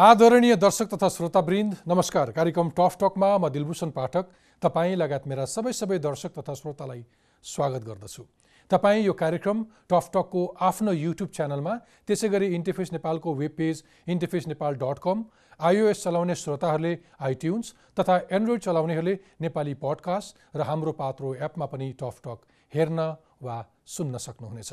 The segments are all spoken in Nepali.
आदरणीय दर्शक तथा श्रोतावृन्द नमस्कार। कार्यक्रम टफ टकमा म दिलभूषण पाठक तपाईँ लगायत मेरा सबै सबै दर्शक तथा श्रोतालाई स्वागत गर्दछु। तपाईँ यो कार्यक्रम टफ टकको आफ्नो युट्युब च्यानलमा त्यसै गरी इन्टरफेस नेपालको web page interface Nepal dot com iOS चलाउने श्रोताहरूले आइट्युन्स तथा एन्ड्रोइड चलाउनेहरूले नेपाली पडकास्ट र हाम्रो पात्रो एपमा पनि टफ टक हेर्न वा सुन्न सक्नुहुनेछ।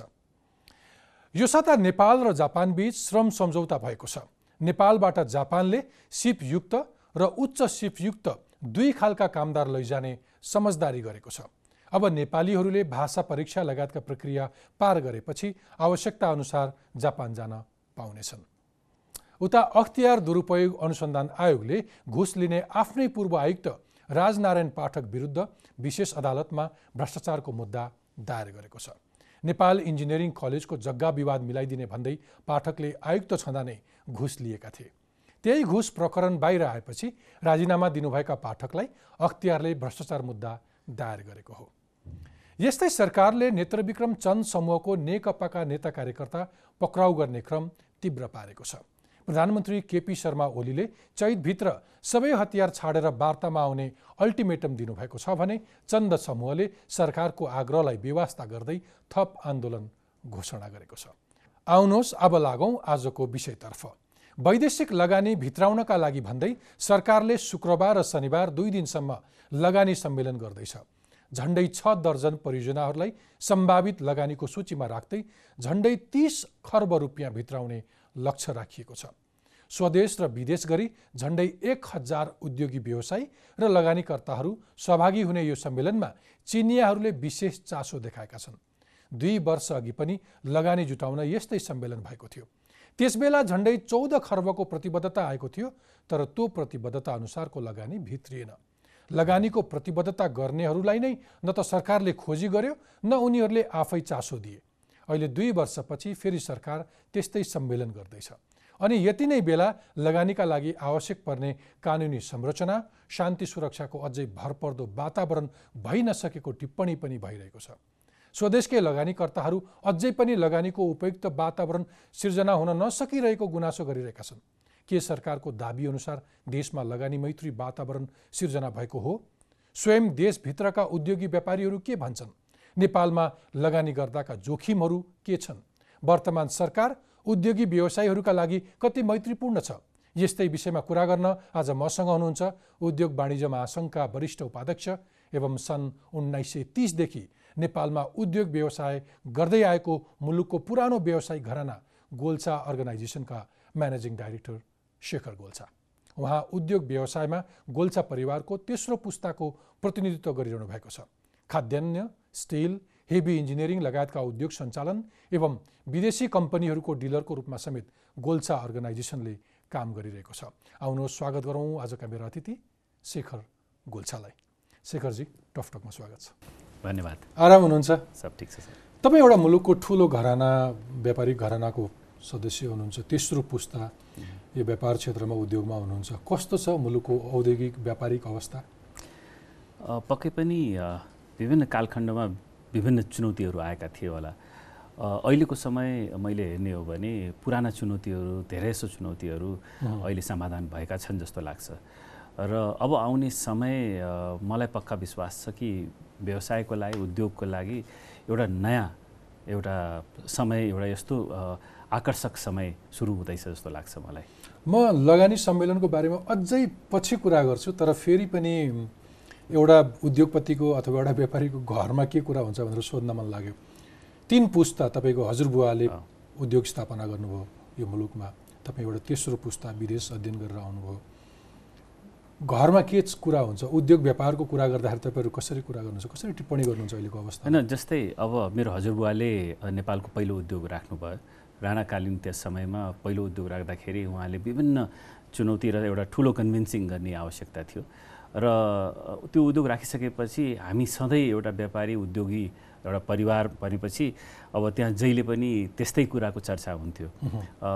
यो साता नेपाल र जापानबीच श्रम सम्झौता भएको छ। नेपालबाट जापानले सिपयुक्त र उच्च सिपयुक्त दुई खालका कामदार लैजाने समझदारी गरेको छ। अब नेपालीहरूले भाषा परीक्षा लगायतका प्रक्रिया पार गरेपछि आवश्यकता अनुसार जापान जान पाउनेछन्। उता अख्तियार दुरुपयोग अनुसन्धान आयोगले घुस लिने आफ्नै पूर्व आयुक्त राजनारायण पाठक विरुद्ध विशेष अदालतमा भ्रष्टाचारको मुद्दा दायर गरेको छ। नेपाल इन्जिनियरिङ कलेजको जग्गा विवाद मिलाइदिने भन्दै पाठकले आयुक्त छँदा नै घुस लिएका थिए। त्यही घुस प्रकरण बाहिर आएपछि राजीनामा दिनुभएका पाठकलाई अख्तियारले भ्रष्टाचार मुद्दा दायर गरेको हो। यस्तै सरकारले नेत्रविक्रम चन्द समूहको नेकपाका नेता कार्यकर्ता पक्राउ गर्ने क्रम तीव्र पारेको छ। प्रधानमन्त्री केपी शर्मा ओलीले चैतभित्र सबै हतियार छाडेर वार्तामा आउने अल्टिमेटम दिनुभएको छ भने चन्द समूहले सरकारको आग्रहलाई बेवास्ता गर्दै थप आन्दोलन घोषणा गरेको छ। आउनुहोस् अब लागौँ आजको विषयतर्फ। वैदेशिक लगानी भित्राउनका लागि भन्दै सरकारले शुक्रबार र शनिबार दुई दिनसम्म लगानी सम्मेलन गर्दैछ। झन्डै छ दर्जन परियोजनाहरूलाई सम्भावित लगानीको सूचीमा राख्दै झन्डै तिस खर्ब रुपियाँ भित्राउने लक्ष्य राखिएको छ। स्वदेश र विदेश गरी झन्डै एक हजार उद्योगी व्यवसायी र लगानीकर्ताहरू सहभागी हुने यो सम्मेलनमा चिनियाहरूले विशेष चासो देखाएका छन्। दुई वर्ष अघि पनि लगानी जुटाउन यस्तै सम्मेलन भएको थियो। त्यसबेला झन्डै चौध खर्बको प्रतिबद्धता आएको थियो तर त्यो प्रतिबद्धता अनुसारको लगानी भित्रिएन। लगानीको प्रतिबद्धता गर्नेहरूलाई नै न त सरकारले खोजी गर्यो न उनीहरूले आफै चासो दिए। अहिले दुई वर्षपछि फेरि सरकार त्यस्तै सम्मेलन गर्दैछ। अनि यति नै बेला लगानीका लागि आवश्यक पर्ने कानुनी संरचना शान्ति सुरक्षाको अझै भरपर्दो वातावरण भइ नसकेको टिप्पणी पनि भइरहेको छ। स्वदेशकै लगानीकर्ताहरू अझै पनि लगानीको उपयुक्त वातावरण सिर्जना हुन नसकिरहेको गुनासो गरिरहेका छन्। के सरकारको दाबी अनुसार देशमा लगानी मैत्री वातावरण सिर्जना भएको हो? स्वयं देशभित्रका उद्योगी व्यापारीहरू के भन्छन्? नेपालमा लगानी गर्दाका जोखिमहरू के छन्? वर्तमान सरकार उद्योगी व्यवसायीहरूका लागि कति मैत्रीपूर्ण छ? यस्तै विषयमा कुरा गर्न आज मसँग हुनुहुन्छ उद्योग वाणिज्य महासङ्घका वरिष्ठ उपाध्यक्ष एवं सन् उन्नाइस सय तिसदेखि नेपालमा उद्योग व्यवसाय गर्दै आएको मुलुकको पुरानो व्यवसायिक घराना गोल्छा अर्गनाइजेसनका म्यानेजिङ डाइरेक्टर शेखर गोल्छा उहाँ उद्योग व्यवसायमा गोल्छा परिवारको तेस्रो पुस्ताको प्रतिनिधित्व गरिरहनु भएको छ। खाद्यान्न स्टिल हेभी इन्जिनियरिङ लगायतका उद्योग सञ्चालन एवं विदेशी कम्पनीहरूको डिलरको रूपमा समेत गोल्छा अर्गनाइजेसनले काम गरिरहेको छ। आउनुहोस् स्वागत गरौँ आजका मेरो अतिथि शेखर गोल्छालाई शेखरजी टकटकमा स्वागत छ। धन्यवाद। आराम हुनुहुन्छ? सब ठिक छ तपाईँ एउटा मुलुकको ठुलो घराना व्यापारिक घरानाको सदस्य हुनुहुन्छ तेस्रो पुस्ता यो व्यापार क्षेत्रमा उद्योगमा हुनुहुन्छ। कस्तो छ मुलुकको औद्योगिक व्यापारिक अवस्था? पक्कै पनि विभिन्न कालखण्डमा विभिन्न चुनौतीहरू आएका थिए होला। अहिलेको समय मैले हेर्ने हो भने पुराना चुनौतीहरू धेरै जसो चुनौतीहरू अहिले समाधान भएका छन् जस्तो लाग्छ। र अब आउने समय मलाई पक्का विश्वास छ कि व्यवसायको लागि उद्योगको लागि एउटा नयाँ एउटा समय एउटा यस्तो आकर्षक समय सुरु हुँदैछ जस्तो लाग्छ मलाई। म लगानी सम्मेलनको बारेमा अझै पछि कुरा गर्छु तर फेरि पनि एउटा उद्योगपतिको अथवा एउटा व्यापारीको घरमा के कुरा हुन्छ भनेर सोध्न मन लाग्यो। तिन पुस्ता तपाईँको हजुरबुवाले उद्योग स्थापना गर्नुभयो यो मुलुकमा। तपाईँ एउटा तेस्रो पुस्ता विदेश अध्ययन गरेर आउनुभयो। घरमा के कुरा हुन्छ? उद्योग व्यापारको कुरा गर्दाखेरि तपाईँहरू कसरी कुरा गर्नुहुन्छ? कसरी टिप्पणी गर्नुहुन्छ अहिलेको अवस्था होइन जस्तै अब मेरो हजुरबुवाले नेपालको पहिलो उद्योग राख्नुभयो। राणाकालीन त्यस समयमा पहिलो उद्योग राख्दाखेरि उहाँले विभिन्न चुनौती र एउटा ठुलो कन्भिन्सिङ गर्ने आवश्यकता थियो। र त्यो उद्योग राखिसकेपछि हामी सधैँ एउटा व्यापारी उद्योगी एउटा परिवार भनेपछि अब त्यहाँ जहिले पनि त्यस्तै कुराको चर्चा हुन्थ्यो।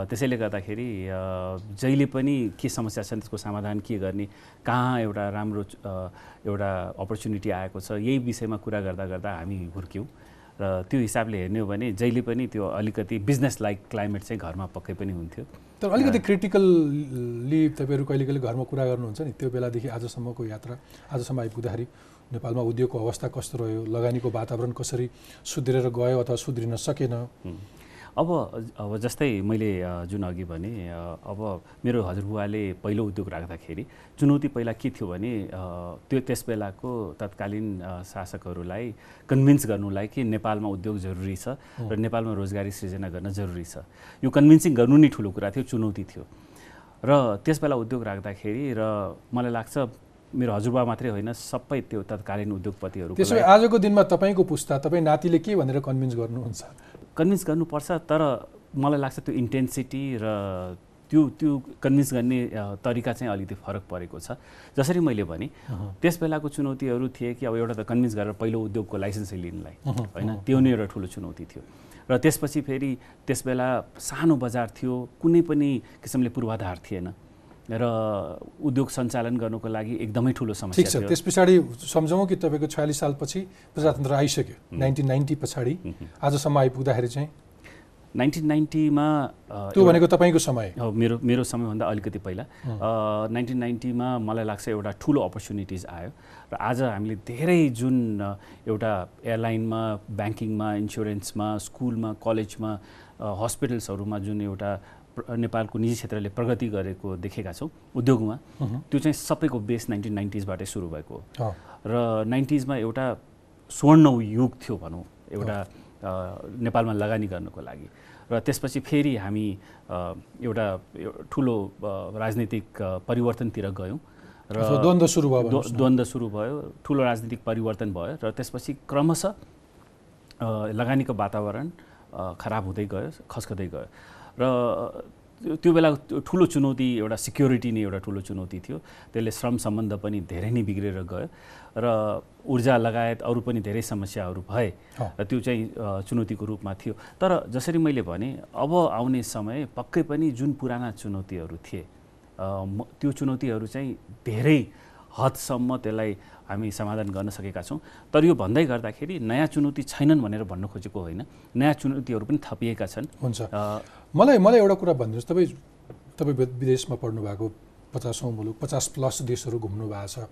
त्यसैले गर्दाखेरि जहिले पनि के समस्या छन् त्यसको समाधान के गर्ने कहाँ एउटा राम्रो एउटा अपर्च्युनिटी आएको छ यही विषयमा कुरा गर्दा गर्दा हामी हुर्क्यौँ। र त्यो हिसाबले हेर्ने हो भने जहिले पनि त्यो अलिकति बिजनेस लाइक क्लाइमेट चाहिँ घरमा पक्कै पनि हुन्थ्यो। तर अलिकति क्रिटिकल्ली तपाईँहरू कहिले कहिले घरमा कुरा गर्नुहुन्छ नि? त्यो बेलादेखि आजसम्मको यात्रा आजसम्म आइपुग्दाखेरि नेपालमा उद्योगको अवस्था कस्तो रह्यो? लगानीको वातावरण कसरी सुध्रेर गयो अथवा सुध्रिन सकेन? अब अब जस्तै मैले जुन अघि भने अब मेरो हजुरबुवाले पहिलो उद्योग राख्दाखेरि चुनौती पहिला के थियो भने त्यो त्यस बेलाको तत्कालीन शासकहरूलाई कन्भिन्स गर्नुलाई कि नेपालमा उद्योग जरुरी छ र नेपालमा रोजगारी सृजना गर्न जरुरी छ। यो कन्भिन्सिङ गर्नु नै ठुलो कुरा थियो चुनौती थियो। र त्यस बेला उद्योग राख्दाखेरि र मलाई लाग्छ मेरो हजुरबा मात्रै होइन सबै त्यो तत्कालीन उद्योगपतिहरू त्यसो आजको दिनमा तपाईँको पुस्ता तपाईँ नातिले के भनेर कन्भिन्स गर्नुहुन्छ? कन्भिन्स गर्नुपर्छ तर मलाई लाग्छ त्यो इन्टेन्सिटी र त्यो त्यो कन्भिन्स गर्ने तरिका चाहिँ अलिकति फरक परेको छ। जसरी मैले भने त्यस बेलाको चुनौतीहरू थिए कि अब एउटा त कन्भिन्स गरेर पहिलो उद्योगको लाइसेन्सै लिनलाई होइन? त्यो नै एउटा ठुलो चुनौती थियो। र त्यसपछि फेरि त्यस बेला सानो बजार थियो कुनै पनि किसिमले पूर्वाधार थिएन। र उद्योग सञ्चालन गर्नुको लागि एकदमै ठुलो समस्या छ। त्यस पछाडि सम्झौँ कि तपाईँको छयालिस सालपछि प्रजातन्त्र आइसक्यो नाइन्टिन नाइन्टी पछाडि। आजसम्म आइपुग्दाखेरि चाहिँ? नाइन्टिन नाइन्टीमा त्यो भनेको तपाईँको समय। हो मेरो मेरो समयभन्दा अलिकति पहिला। नाइन्टिन नाइन्टीमा मलाई लाग्छ एउटा ठुलो अपर्च्युनिटिज आयो र आज हामीले धेरै जुन एउटा एयरलाइनमा ब्याङ्किङमा इन्सुरेन्समा स्कुलमा कलेजमा हस्पिटल्सहरूमा जुन एउटा नेपालको निजी क्षेत्रले प्रगति गरेको देखेका छौँ उद्योगमा। त्यो चाहिँ सबैको बेस नाइन्टिन नाइन्टिजबाटै सुरु भएको हो। र नाइन्टिजमा एउटा स्वर्ण युग थियो भनौँ एउटा नेपालमा लगानी गर्नुको लागि। र त्यसपछि फेरि हामी एउटा ठुलो राजनीतिक परिवर्तनतिर गयौँ। र द्वन्द्व सुरु भयो द्वन्द्व सुरु भयो ठुलो राजनीतिक परिवर्तन भयो र त्यसपछि क्रमशः लगानीको वातावरण खराब हुँदै गयो खस्कँदै गयो। र त्यो बेला ठुलो चुनौती एउटा सिक्योरिटी नै एउटा ठुलो चुनौती थियो। त्यसले श्रम सम्बन्ध पनि धेरै नै बिग्रेर गयो र ऊर्जा लगायत अरू पनि धेरै समस्याहरू भए र त्यो चाहिँ चुनौतीको रूपमा थियो। तर जसरी मैले भने अब आउने समय पक्कै पनि जुन पुराना चुनौतीहरू थिए त्यो चुनौतीहरू चाहिँ धेरै हदसम्म त्यसलाई हामी समाधान गर्न सकेका छौँ। तर यो भन्दै गर्दाखेरि नयाँ चुनौती छैनन् भनेर भन्नु खोजेको होइन। नयाँ चुनौतीहरू पनि थपिएका छन्। हुन्छ। मलाई मलाई एउटा कुरा भनिदिनुहोस् तपाईँ तपाईँ विदेशमा पढ्नु भएको पचासौँ मुलुक पचास प्लस देशहरू घुम्नु भएको छ।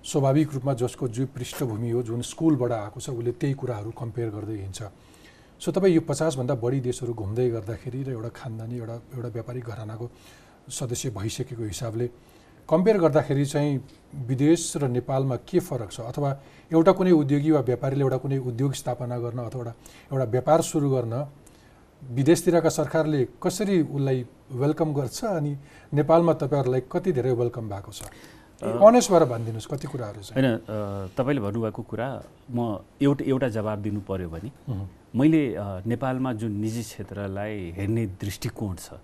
स्वाभाविक रूपमा जसको जो पृष्ठभूमि हो जुन स्कुलबाट आएको छ उसले त्यही कुराहरू कम्पेयर गर्दै हिँड्छ। सो तपाईँ यो पचासभन्दा बढी देशहरू घुम्दै गर्दाखेरि र एउटा खानदानी एउटा एउटा व्यापारिक घरानाको सदस्य भइसकेको हिसाबले कम्पेयर गर्दाखेरि चाहिँ विदेश र नेपालमा के फरक छ? अथवा एउटा कुनै उद्योगी वा व्यापारीले एउटा कुनै उद्योग स्थापना गर्न अथवा एउटा एउटा व्यापार सुरु गर्न विदेशतिरका सरकारले कसरी उसलाई वेलकम गर्छ अनि नेपालमा तपाईँहरूलाई कति धेरै वेलकम भएको छ? अनेस्ट भएर भनिदिनुहोस् कति कुराहरू छ होइन तपाईँले भन्नुभएको कुरा म एउटा एउटा जवाब दिनु पऱ्यो भने मैले नेपालमा जुन निजी क्षेत्रलाई हेर्ने दृष्टिकोण छ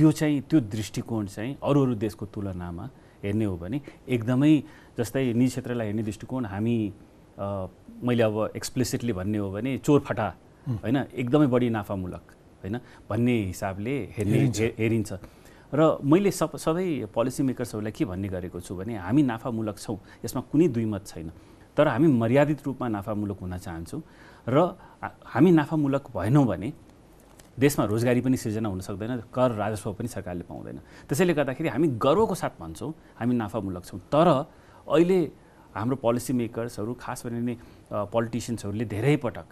त्यो चाहिँ त्यो दृष्टिकोण चाहिँ अरू अरू देशको तुलनामा हेर्ने हो भने एकदमै जस्तै निजी क्षेत्रलाई हेर्ने दृष्टिकोण हामी मैले अब एक्सप्लिसिटली भन्ने हो भने चोरफाटा होइन एकदमै बढी नाफामूलक होइन भन्ने हिसाबले हेर्ने हेरिन्छ। र मैले सब सबै पोलिसी मेकर्सहरूलाई के भन्ने गरेको छु भने हामी नाफामूलक छौँ यसमा कुनै दुई मत छैन। तर हामी मर्यादित रूपमा नाफामूलक हुन चाहन्छौँ। र हामी नाफामूलक भएनौँ भने देशमा रोजगारी पनि सिर्जना हुन सक्दैन कर राजस्व पनि सरकारले पाउँदैन। त्यसैले गर्दाखेरि हामी गर्वको साथ भन्छौँ हामी नाफामूलक छौँ। तर अहिले हाम्रो पोलिसी मेकर्सहरू खास गरिने पोलिटिसियन्सहरूले धेरै पटक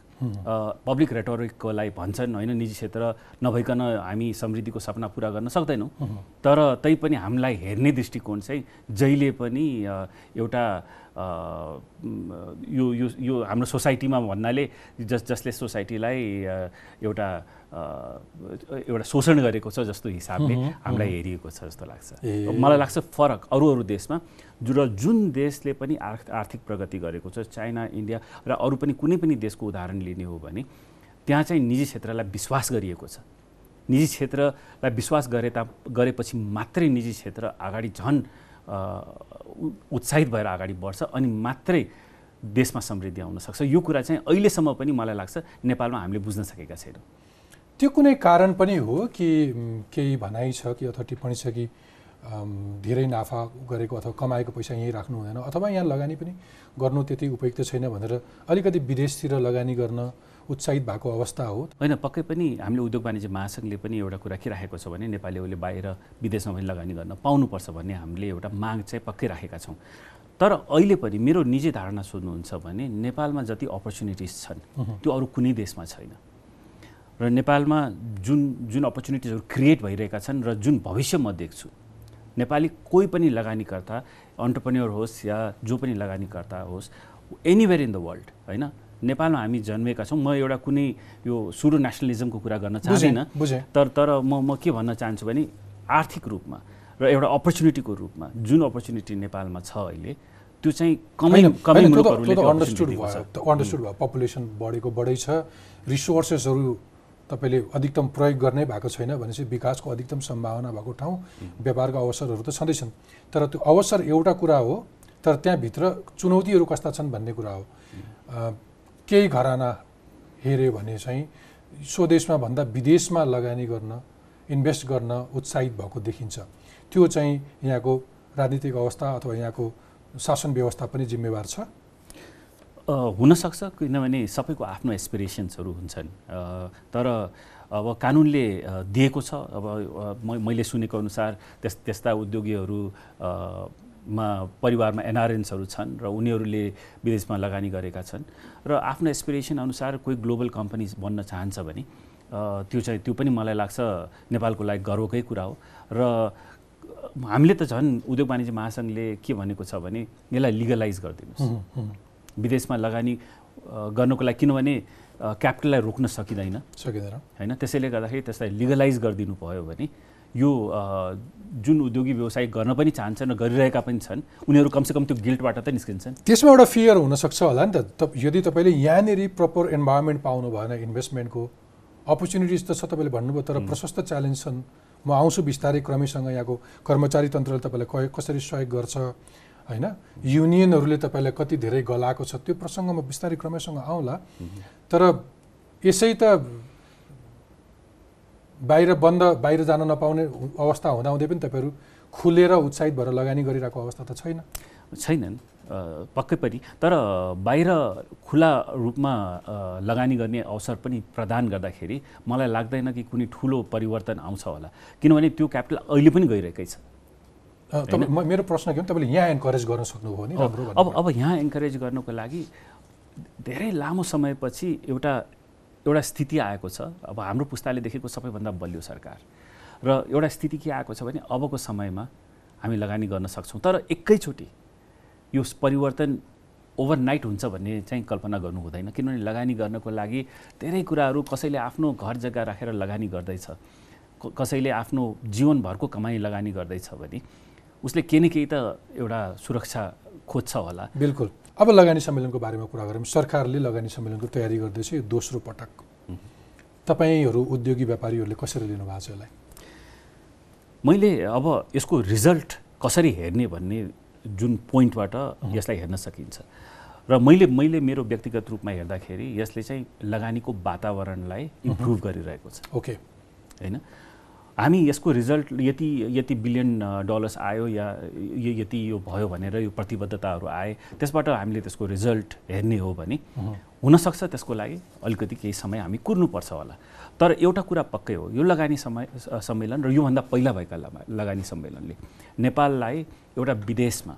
पब्लिक रेटोरिकको लागि भन्छन् होइन निजी क्षेत्र नभइकन हामी समृद्धिको सपना पुरा गर्न सक्दैनौँ। तर तैपनि हामीलाई हेर्ने दृष्टिकोण चाहिँ जहिले पनि एउटा यो यो यो हाम्रो सोसाइटीमा भन्नाले जस जसले सोसाइटीलाई एउटा एउटा शोषण गरेको छ जस्तो हिसाबले हामीलाई हेरिएको छ जस्तो लाग्छ। मलाई लाग्छ फरक अरू अरू देशमा र जुन देशले पनि आर्थिक प्रगति गरेको छ चाइना इन्डिया र अरू पनि कुनै पनि देशको उदाहरण लिने हो भने त्यहाँ चाहिँ निजी क्षेत्रलाई विश्वास गरिएको छ। निजी क्षेत्रलाई विश्वास गरे ता गरेपछि मात्रै निजी क्षेत्र अगाडि झन् उत्साहित भएर अगाडि बढ्छ अनि मात्रै देशमा समृद्धि आउन सक्छ। यो कुरा चाहिँ अहिलेसम्म पनि मलाई लाग्छ नेपालमा हामीले बुझ्न सकेका छैनौँ। त्यो कुनै कारण पनि हो कि केही भनाइ छ कि अथवा टिप्पणी छ कि धेरै नाफा गरेको अथवा कमाएको पैसा यहीँ राख्नु हुँदैन अथवा यहाँ लगानी पनि गर्नु त्यति उपयुक्त छैन भनेर अलिकति विदेशतिर लगानी गर्न उत्साहित भएको अवस्था हो। होइन पक्कै पनि हामीले उद्योग वाणिज्य महासङ्घले पनि एउटा कुरा के राखेको छ भने नेपालीहरूले बाहिर विदेशमा पनि लगानी गर्न पाउनुपर्छ भन्ने हामीले एउटा माग चाहिँ पक्कै राखेका छौँ। तर अहिले पनि मेरो निजी धारणा सोध्नुहुन्छ भने नेपालमा जति अपर्च्युनिटिज छन् त्यो अरू कुनै देशमा छैन। र नेपालमा जुन जुन अपर्च्युनिटिजहरू क्रिएट भइरहेका छन् र जुन भविष्य म देख्छु नेपाली कोही पनि लगानीकर्ता अन्टरप्रेन्योर होस् या जो पनि लगानीकर्ता होस् एनिवेयर इन द वर्ल्ड होइन? नेपालमा हामी जन्मेका छौँ। म एउटा कुनै यो सुडो नेसनलिजमको कुरा गर्न चाहदिनँ। तर तर म म के भन्न चाहन्छु भने आर्थिक रूपमा र एउटा अपर्च्युनिटीको रूपमा जुन अपर्च्युनिटी नेपालमा छ अहिले त्यो चाहिँ कमै कमै मुलुकहरूले। अन्डरस्टुड भयो पपुलेसन बढेको बढै छ रिसोर्सेसहरू तपाईँले अधिकतम प्रयोग गर्नै भएको छैन भनेपछि विकासको अधिकतम सम्भावना भएको ठाउँ व्यापारको अवसरहरू त छँदैछन्। तर त्यो अवसर एउटा कुरा हो तर त्यहाँभित्र चुनौतीहरू कस्ता छन् भन्ने कुरा हो। केही घराना हेऱ्यो भने चाहिँ स्वदेशमा भन्दा विदेशमा लगानी गर्न इन्भेस्ट गर्न उत्साहित भएको देखिन्छ। त्यो चाहिँ यहाँको राजनीतिक अवस्था अथवा यहाँको शासन व्यवस्था पनि जिम्मेवार छ। हुनसक्छ किनभने सबैको आफ्नो एसपिरेसन्सहरू हुन्छन्। तर अब कानुनले दिएको छ। अब मैले सुनेको अनुसार त्यस त्यस्ता उद्योगीहरू मा परिवारमा एनआरएन्सहरू छन् र उनीहरूले विदेशमा लगानी गरेका छन् र आफ्नो एसपिरेसन अनुसार कोही ग्लोबल कम्पनी बन्न चाहन्छ भने त्यो चाहिँ त्यो पनि मलाई लाग्छ नेपालको लागि गर्वकै कुरा हो। र हामीले त झन् उद्योग वाणिज्य महासङ्घले के भनेको छ भने यसलाई लिगलाइज गरिदिनुहोस्। विदेशमा लगानी गर्नको लागि किनभने क्यापिटललाई रोक्न सकिँदैन। सकिँदैन। होइन? त्यसैले गर्दाखेरि त्यसलाई लिगलाइज गरिदिनु भयो भने यो जुन उद्योगी व्यवसाय गर्न पनि चाहन्छन् र गरिरहेका पनि छन् उनीहरू कमसेकम त्यो गिल्टबाट त निस्किन्छन्। त्यसमा एउटा फियर हुनसक्छ होला नि त। यदि तपाईँले यहाँनिर प्रपर इन्भाइरोमेन्ट पाउनु भएन इन्भेस्टमेन्टको अपर्च्युनिटिज त छ तपाईँले भन्नुभयो तर प्रशस्त च्यालेन्ज छन्। म आउँछु बिस्तारै क्रमैसँग यहाँको कर्मचारी तन्त्रले तपाईँलाई कसरी सहयोग गर्छ होइन? युनियनहरूले तपाईँलाई कति धेरै गलाएको छ त्यो प्रसङ्गमा बिस्तारै क्रमैसँग आउँला। तर यसै त बाहिर बन्द बाहिर जान नपाउने अवस्था हुँदाहुँदै पनि तपाईँहरू खुलेर उत्साहित भएर लगानी गरिरहेको अवस्था त छैन। छैनन् पक्कै पनि। तर बाहिर खुला रूपमा लगानी गर्ने अवसर पनि प्रदान गर्दाखेरि मलाई लाग्दैन कि कुनै ठुलो परिवर्तन आउँछ होला। किनभने त्यो क्यापिटल अहिले पनि गइरहेकै छ। तपाईँ मेरो प्रश्न के हो? तपाईँले यहाँ एन्करेज गर्न सक्नुभयो भने राम्रो अब अब यहाँ इन्करेज गर्नको लागि धेरै लामो समयपछि एउटा एउटा स्थिति आएको छ। अब हाम्रो पुस्ताले देखेको सबैभन्दा बलियो सरकार। र एउटा स्थिति के आएको छ भने अबको समयमा हामी लगानी गर्न सक्छौँ। तर एकैचोटि यो परिवर्तन ओभरनाइट हुन्छ भन्ने चाहिँ कल्पना गर्नु हुँदैन। किनभने लगानी गर्नको लागि धेरै कुराहरू कसैले आफ्नो घर जग्गा राखेर लगानी गर्दैछ। कसैले आफ्नो जीवनभरको कमाइ लगानी गर्दैछ भने उसले केही न केही त एउटा सुरक्षा खोज्छ होला। बिल्कुल। अब लगानी सम्मेलनको बारेमा कुरा गरौँ। सरकारले लगानी सम्मेलनको तयारी गर्दैछ यो दोस्रो पटक। तपाईँहरू उद्योगी व्यापारीहरूले कसरी लिनुभएको छ यसलाई? मैले अब यसको रिजल्ट कसरी हेर्ने भन्ने जुन पोइन्टबाट यसलाई हेर्न सकिन्छ। र मैले मैले मेरो व्यक्तिगत रूपमा हेर्दाखेरि यसले चाहिँ लगानीको वातावरणलाई इम्प्रुभ गरिरहेको छ। ओके। होइन? हामी यसको रिजल्ट यति यति बिलियन डलर्स आयो या य- यति यो भयो भनेर यो प्रतिबद्धताहरू आए त्यसबाट हामीले त्यसको रिजल्ट हेर्ने हो भने हुनसक्छ त्यसको लागि अलिकति केही समय हामी कुर्नुपर्छ होला। तर एउटा कुरा पक्कै हो यो लगानी समय सम्मेलन र योभन्दा पहिला भएका लगा- लगानी सम्मेलनले नेपाललाई एउटा विदेशमा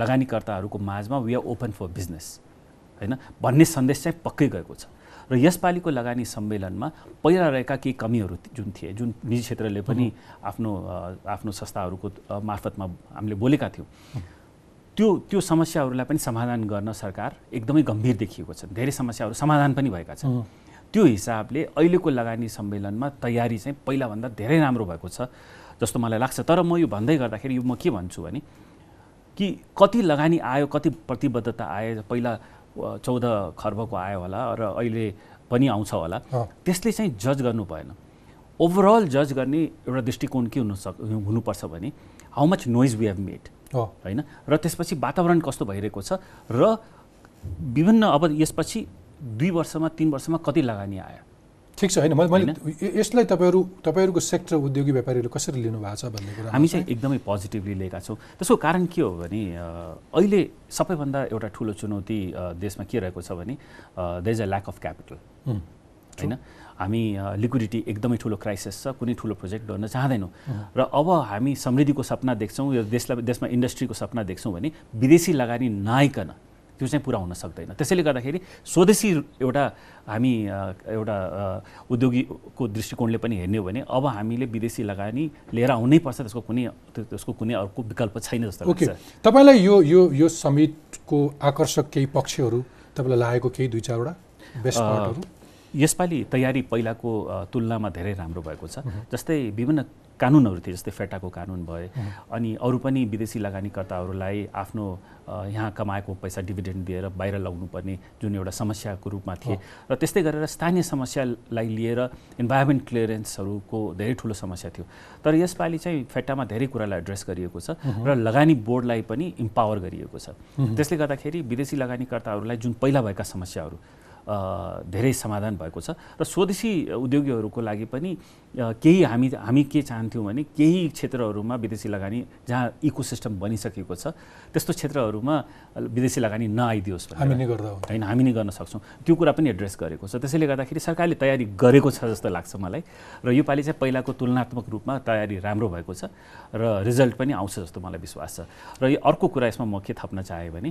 लगानीकर्ताहरूको माझमा we are open for business होइन भन्ने सन्देश चाहिँ पक्कै गएको छ। र यसपालिको लगानी सम्मेलनमा पहिला रहेका केही कमीहरू जुन थिए जुन निजी क्षेत्रले पनि आफ्नो आफ्नो संस्थाहरूको मार्फतमा हामीले बोलेका थियौँ। त्यो त्यो समस्याहरूलाई पनि समाधान गर्न सरकार एकदमै गम्भीर देखिएको छ। धेरै समस्याहरू समाधान पनि भएका छन्। त्यो हिसाबले अहिलेको लगानी सम्मेलनमा तयारी चाहिँ पहिलाभन्दा धेरै राम्रो भएको छ जस्तो मलाई लाग्छ। तर म यो भन्दै गर्दाखेरि यो म के भन्छु भने कि कति लगानी आयो कति प्रतिबद्धता आयो पहिला चौध खर्बको आयो होला र अहिले पनि आउँछ होला। त्यसले चाहिँ जज गर्नु भएन। ओभरअल जज गर्ने एउटा दृष्टिकोण के हुनु सक हुनुपर्छ भने how much noise we have made होइन? र त्यसपछि वातावरण कस्तो भइरहेको छ र विभिन्न अब यसपछि दुई वर्षमा तिन वर्षमा कति लगानी आयो? ठिक छ होइन मैले यसलाई तपाईँहरू तपाईँहरूको सेक्टर उद्योगी व्यापारीहरू कसरी लिनु भएको छ भन्ने कुरा हामी चाहिँ एकदमै पोजिटिभली लिएका छौँ। त्यसको कारण के हो भने अहिले सबैभन्दा एउटा ठुलो चुनौती देशमा के रहेको छ भने there is a lack of capital होइन? हामी लिक्विडिटी एकदमै ठुलो क्राइसिस छ कुनै ठुलो प्रोजेक्ट गर्न चाहँदैनौँ। र अब हामी समृद्धिको सपना देख्छौँ यो देशलाई देशमा इन्डस्ट्रीको सपना देख्छौँ भने विदेशी लगानी नआइकन त्यो चाहिँ पुरा हुन सक्दैन। त्यसैले गर्दाखेरि स्वदेशी एउटा हामी एउटा उद्योगीको दृष्टिकोणले पनि हेर्ने हो भने अब हामीले विदेशी लगानी लिएर आउनै पर्छ त्यसको कुनै त्यो- त्यसको कुनै अर्को विकल्प छैन जस्तो ओके। लाग्छ तपाईँलाई यो यो यो समिटको आकर्षक केही पक्षहरू तपाईँलाई लागेको केही दुई चारवटा बेस्ट पार्टहरू? यसपालि तयारी पहिलाको तुलनामा धेरै राम्रो भएको छ। जस्तै विभिन्न कानुनहरू थिए जस्तै फेटाको कानुन भए अनि अरू पनि विदेशी लगानीकर्ताहरूलाई आफ्नो यहाँ कमाएको पैसा डिभिडेन्ड दिएर बाहिर लगाउनुपर्ने जुन एउटा समस्याको रूपमा थिए। र त्यस्तै गरेर स्थानीय समस्यालाई लिएर इन्भाइरोमेन्ट क्लियरेन्सहरूको धेरै ठुलो समस्या थियो। तर यसपालि चाहिँ फेटामा धेरै कुरालाई एड्रेस गरिएको छ र लगानी बोर्डलाई पनि इम्पावर गरिएको छ। त्यसले गर्दाखेरि विदेशी लगानीकर्ताहरूलाई जुन पहिला भएका समस्याहरू धेरै समाधान भएको छ। र स्वदेशी उद्योगीहरूको लागि पनि केही हामी हामी के चाहन्थ्यौँ भने केही क्षेत्रहरूमा विदेशी लगानी जहाँ इकोसिस्टम बनिसकेको छ त्यस्तो क्षेत्रहरूमा विदेशी लगानी नआइदियोस् भनेर। हामी नै गर्दा होइन हामी नै गर्न सक्छौँ। त्यो कुरा पनि एड्रेस गरेको छ। त्यसैले गर्दाखेरि सरकारले तयारी गरेको छ जस्तो लाग्छ मलाई। र योपालि चाहिँ पहिलाको तुलनात्मक रूपमा तयारी राम्रो भएको छ। र रिजल्ट पनि आउँछ जस्तो मलाई विश्वास छ। र यो अर्को कुरा यसमा म के थप्न चाहेँ भने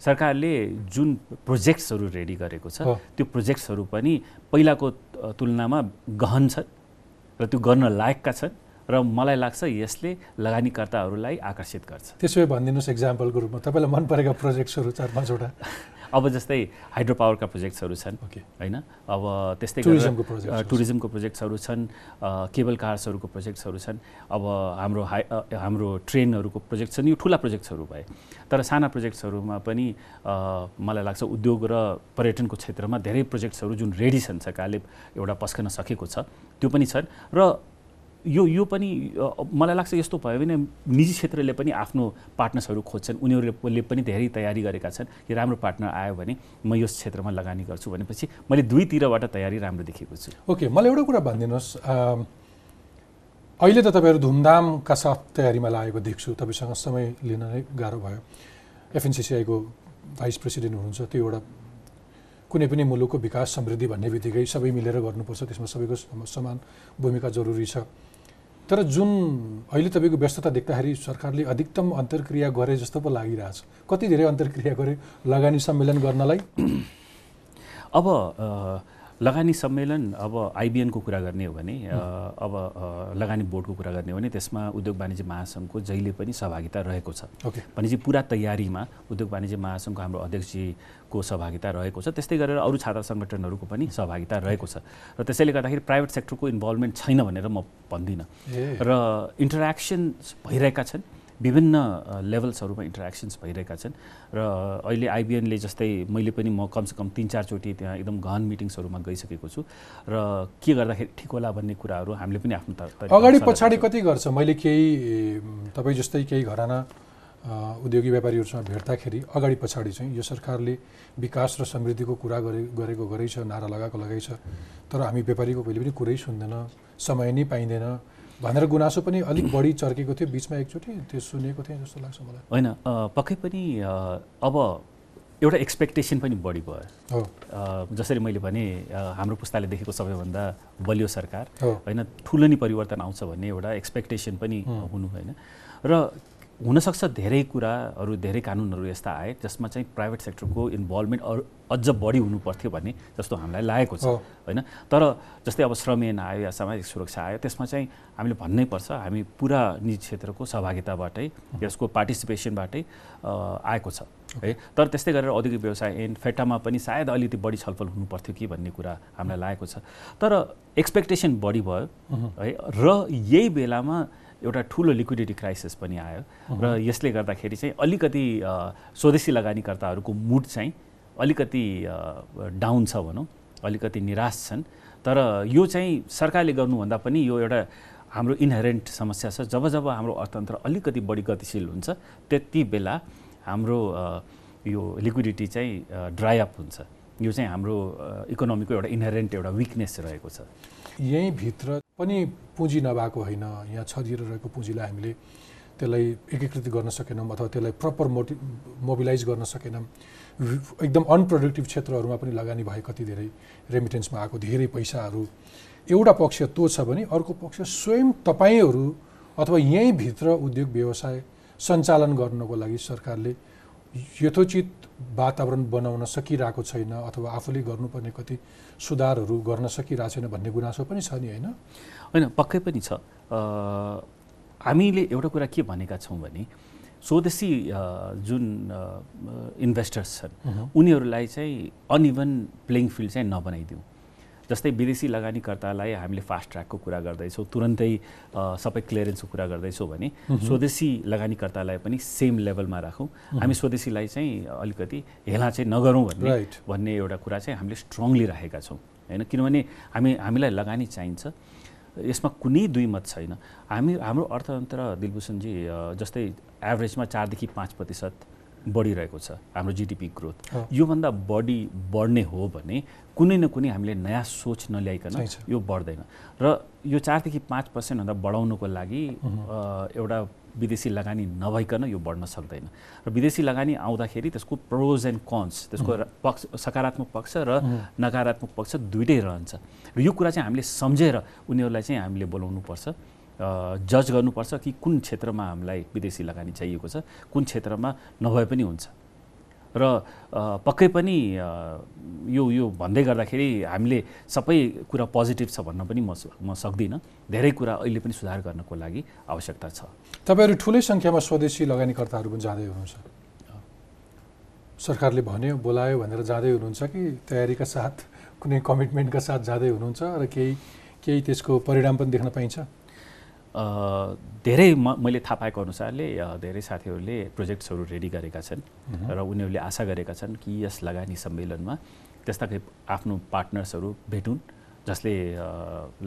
सरकारले जुन प्रोजेक्ट्सहरू रेडी गरेको छ। त्यो प्रोजेक्ट्सहरू पनि पहिलाको तुलनामा गहन छन् र त्यो गर्न लायकका छन् र मलाई लाग्छ यसले लगानीकर्ताहरूलाई आकर्षित गर्छ। त्यसो भए भनिदिनुहोस् इक्जाम्पलको रूपमा। तपाईँलाई मन परेका प्रोजेक्ट्सहरू चार पाँचवटा अब जस्तै हाइड्रो पावरका प्रोजेक्ट्सहरू छन् होइन? अब त्यस्तै टुरिज्मको गरेर टुरिज्मको प्रोजेक्ट्सहरू छन् केबल कार्सहरूको प्रोजेक्ट्सहरू छन् अब हाम्रो हाई हाम्रो ट्रेनहरूको प्रोजेक्ट छन् यो ठुला प्रोजेक्ट्सहरू भए। तर साना प्रोजेक्ट्सहरूमा पनि मलाई लाग्छ उद्योग र पर्यटनको क्षेत्रमा धेरै प्रोजेक्ट्सहरू जुन रेडी छन् सरकारले एउटा पस्कन सकेको छ त्यो पनि छन्। र यो यो पनि मलाई लाग्छ यस्तो भयो भने निजी क्षेत्रले पनि आफ्नो पार्टनर्सहरू खोज्छन्। उनीहरूले पनि धेरै तयारी गरेका छन् कि राम्रो पार्टनर आयो भने म यस क्षेत्रमा लगानी गर्छु भनेपछि मैले दुईतिरबाट तयारी राम्रो देखेको छु। ओके मलाई एउटा कुरा भनिदिनुहोस्। अहिले त तपाईँहरू धुमधामका साथ तयारीमा लागेको देख्छु। तपाईँसँग समय लिन नै गाह्रो भयो। एफएनसिसिआईको भाइस प्रेसिडेन्ट हुनुहुन्छ त्यो एउटा कुनै पनि मुलुकको विकास समृद्धि भन्ने बित्तिकै सबै मिलेर गर्नुपर्छ। त्यसमा सबैको सम- समान भूमिका जरुरी छ। तर जुन अहिले तपाईँको व्यस्तता देख्दाखेरि सरकारले अधिकतम अन्तर्क्रिया गरे जस्तो पो लागिरहेछ। कति धेरै अन्तर्क्रिया गरे? लगानी सम्मेलन गर्नलाई? अब लगानी सम्मेलन अब आइबिएनको कुरा गर्ने हो भने अब लगानी बोर्डको कुरा गर्ने हो भने त्यसमा उद्योग वाणिज्य महासङ्घको जहिले पनि सहभागिता रहेको छ। भनेपछि पुरा तयारीमा उद्योग वाणिज्य महासङ्घको हाम्रो अध्यक्षजीको सहभागिता रहेको छ। त्यस्तै गरेर अरू छात्र सङ्गठनहरूको पनि सहभागिता रहेको छ। र त्यसैले गर्दाखेरि प्राइभेट सेक्टरको इन्भल्भमेन्ट छैन भनेर म भन्दिनँ। र इन्टरेक्सन्स भइरहेका छन्। विभिन्न लेभल्सहरूमा इन्टरेक्सन्स भइरहेका छन्। र अहिले आइबिएनले जस्तै मैले पनि म कमसेकम तिन चारचोटि त्यहाँ एकदम गहन मिटिङ्सहरूमा गइसकेको छु। र के गर्दाखेरि ठिक होला भन्ने कुराहरू हामीले पनि आफ्नो अगाडि पछाडि। कति गर्छ? मैले केही तपाईँ जस्तै केही घराना उद्योगी व्यापारीहरूसँग भेट्दाखेरि अगाडि पछाडि चाहिँ यो सरकारले विकास र समृद्धिको कुरा गरे गरेको गरै छ नारा लगाएको लगाइ छ तर हामी व्यापारीको कहिले पनि कुरै सुन्दैन समय नै पाइँदैन भनेर गुनासो पनि अलिक बढी चर्केको थियो बिचमा एकचोटि त्यो सुनेको थिएँ जस्तो लाग्छ मलाई। होइन पक्कै पनि अब एउटा एक्सपेक्टेसन पनि बढी भयो। जसरी मैले भने हाम्रो पुस्ताले देखेको सबैभन्दा बलियो सरकार। होइन ठुलो नै परिवर्तन आउँछ भन्ने एउटा एक्सपेक्टेसन पनि हुनु होइन र हुनसक्छ धेरै कुराहरू धेरै कानुनहरू यस्ता आए जसमा चाहिँ प्राइभेट सेक्टरको इन्भल्भमेन्ट अरू अझ बढी हुनुपर्थ्यो भन्ने जस्तो हामीलाई लागेको छ। होइन? तर जस्तै अब श्रम ऐन आयो या सामाजिक सुरक्षा आयो त्यसमा चाहिँ हामीले भन्नै पर्छ हामी पुरा निजी क्षेत्रको सहभागिताबाटै यसको पार्टिसिपेसनबाटै आएको छ है? तर त्यस्तै गरेर औद्योगिक व्यवसाय ऐन फेटामा पनि सायद अलिकति बढी छलफल हुनुपर्थ्यो कि भन्ने कुरा हामीलाई लागेको छ। तर एक्सपेक्टेसन बढी भयो है? र यही बेलामा एउटा ठुलो लिक्विडिटी क्राइसिस पनि आयो। र यसले गर्दाखेरि चाहिँ अलिकति स्वदेशी लगानीकर्ताहरूको मुड चाहिँ अलिकति डाउन छ भनौँ अलिकति निराश छन्। तर यो चाहिँ सरकारले गर्नुभन्दा पनि यो एउटा हाम्रो इनहेरेन्ट समस्या छ। जब जब हाम्रो अर्थतन्त्र अलिकति बढी गतिशील हुन्छ त्यति बेला हाम्रो यो लिक्विडिटी चाहिँ ड्राई अप हुन्छ। यो चाहिँ हाम्रो इकोनोमीको एउटा इनहेरेन्ट एउटा विकनेस रहेको छ। यहीँभित्र पनि पुँजी नभएको होइन यहाँ छरिएर रहेको पुँजीलाई हामीले त्यसलाई एकीकृत गर्न सकेनौँ अथवा त्यसलाई प्रपर मोटि मोबिलाइज गर्न सकेनौँ। एकदम अनप्रोडक्टिभ क्षेत्रहरूमा पनि लगानी भए कति धेरै रेमिटेन्समा आएको धेरै पैसाहरू। एउटा पक्ष त्यो छ भने अर्को पक्ष स्वयं तपाईँहरू अथवा यहीँभित्र उद्योग व्यवसाय सञ्चालन गर्नको लागि सरकारले यथोचित वातावरण बनाउन सकिरहेको छैन अथवा आफूले गर्नुपर्ने कति सुधारहरू गर्न सकिरहेको छैन भन्ने गुनासो पनि छ नि होइन? होइन पक्कै पनि छ। हामीले एउटा कुरा के भनेका छौँ भने स्वदेशी जुन इन्भेस्टर्स छन् उनीहरूलाई चाहिँ अनइभन प्लेइङ फिल्ड चाहिँ नबनाइदिउँ। जस्तै विदेशी लगानीकर्तालाई हामीले फास्ट ट्र्याकको कुरा गर्दैछौँ तुरन्तै सबै क्लियरेन्सको कुरा गर्दैछौँ भने स्वदेशी लगानीकर्तालाई पनि सेम लेभलमा राखौँ। हामी स्वदेशीलाई चाहिँ अलिकति हेला चाहिँ नगरौँ भन्ने भन्ने एउटा कुरा चाहिँ हामीले स्ट्रङली राखेका छौँ होइन? किनभने हामी हामीलाई लगानी चाहिन्छ। यसमा कुनै दुई मत छैन। हामी हाम्रो अर्थतन्त्र दिलभूषणजी जस्तै एभरेजमा चारदेखि पाँच प्रतिशत बढिरहेको छ हाम्रो जिडिपी ग्रोथ योभन्दा बढी बढ्ने हो भने कुनै न कुनै हामीले नयाँ सोच नल्याइकन यो बढ्दैन। र यो चारदेखि पाँच पर्सेन्टभन्दा बढाउनुको लागि एउटा विदेशी लगानी नभइकन यो बढ्न सक्दैन। र विदेशी लगानी आउँदाखेरि त्यसको प्रोज एन्ड कन्स त्यसको पक्ष सकारात्मक पक्ष र नकारात्मक पक्ष दुइटै रहन्छ। र यो कुरा चाहिँ हामीले सम्झेर उनीहरूलाई चाहिँ हामीले बोलाउनुपर्छ। जज गर्नुपर्छ कि कुन क्षेत्रमा हामीलाई विदेशी लगानी चाहिएको छ कुन क्षेत्रमा नभए पनि हुन्छ। र पक्कै पनि यो यो भन्दै गर्दाखेरि हामीले सबै कुरा पोजिटिभ छ भन्न पनि म म सक्दिनँ। धेरै कुरा अहिले पनि सुधार गर्नको लागि आवश्यकता छ। तपाईँहरू ठुलै सङ्ख्यामा स्वदेशी लगानीकर्ताहरू पनि जाँदै हुनुहुन्छ। सरकारले भन्यो बोलायो भनेर जाँदै हुनुहुन्छ कि तयारीका साथ कुनै कमिटमेन्टका साथ जाँदै हुनुहुन्छ र केही केही त्यसको परिणाम पनि देख्न पाइन्छ? धेरै म मैले थाहा पाएको अनुसारले धेरै साथीहरूले प्रोजेक्ट्सहरू रेडी गरेका छन् र उनीहरूले आशा गरेका छन् कि यस लगानी सम्मेलनमा त्यस्ता आफ्नो पार्टनर्सहरू भेटुन् जसले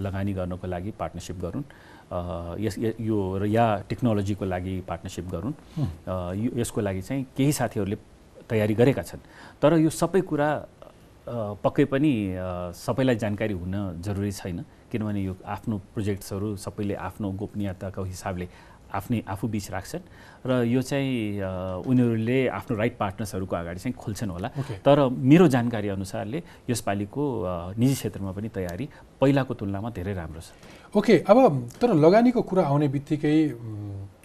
लगानी गर्नको लागि पार्टनरसिप गरून् यस यो र या टेक्नोलोजीको लागि पार्टनरसिप गरून्। यसको लागि चाहिँ केही साथीहरूले तयारी गरेका छन्। तर यो सबै कुरा पक्कै पनि सबैलाई जानकारी हुन जरुरी छैन। किनभने यो आफ्नो प्रोजेक्ट्सहरू सबैले आफ्नो गोपनीयताको हिसाबले आफ्नै आफू बिच राख्छन् र यो चाहिँ उनीहरूले आफ्नो राइट पार्टनर्सहरूको अगाडि चाहिँ खोल्छन् होला। तर मेरो जानकारी अनुसारले यसपालिको निजी क्षेत्रमा पनि तयारी पहिलाको तुलनामा धेरै राम्रो छ। ओके अब तर लगानीको कुरा आउने बित्तिकै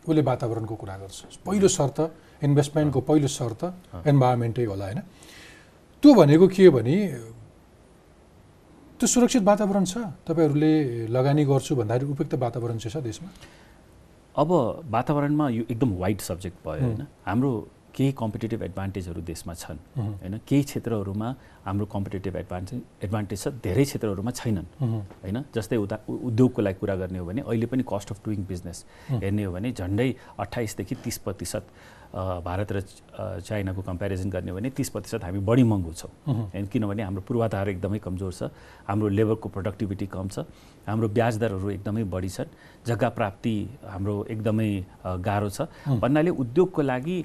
उसले वातावरणको कुरा गर्छ। पहिलो शर्त इन्भेस्टमेन्टको पहिलो शर्त इन्भाइरोमेन्टै होला होइन? त्यो भनेको के हो भने त्यो सुरक्षित वातावरण छ? तपाईँहरूले लगानी गर्छु भन्दाखेरि उपयुक्त वातावरण चाहिँ छ देशमा? अब वातावरणमा यो एकदम वाइड सब्जेक्ट भयो होइन? हाम्रो केही कम्पिटेटिभ एडभान्टेजहरू देशमा छन् होइन? केही क्षेत्रहरूमा हाम्रो कम्पिटेटिभ एडभान्टेज एडभान्टेज छ धेरै क्षेत्रहरूमा छैनन् होइन? जस्तै उता उद्योगको लागि कुरा गर्ने हो भने अहिले पनि कस्ट अफ डुइङ बिजनेस हेर्ने हो भने झन्डै अठाइसदेखि तिस प्रतिशत भारत र चाइनाको कम्पेरिजन गर्ने हो भने तिस प्रतिशत हामी बढी महँगो छौँ। होइन किनभने हाम्रो पूर्वाधार एकदमै कमजोर छ हाम्रो लेबरको प्रोडक्टिभिटी कम छ हाम्रो ब्याज दरहरू एकदमै बढी छन् जग्गा प्राप्ति हाम्रो एकदमै गाह्रो छ। भन्नाले उद्योगको लागि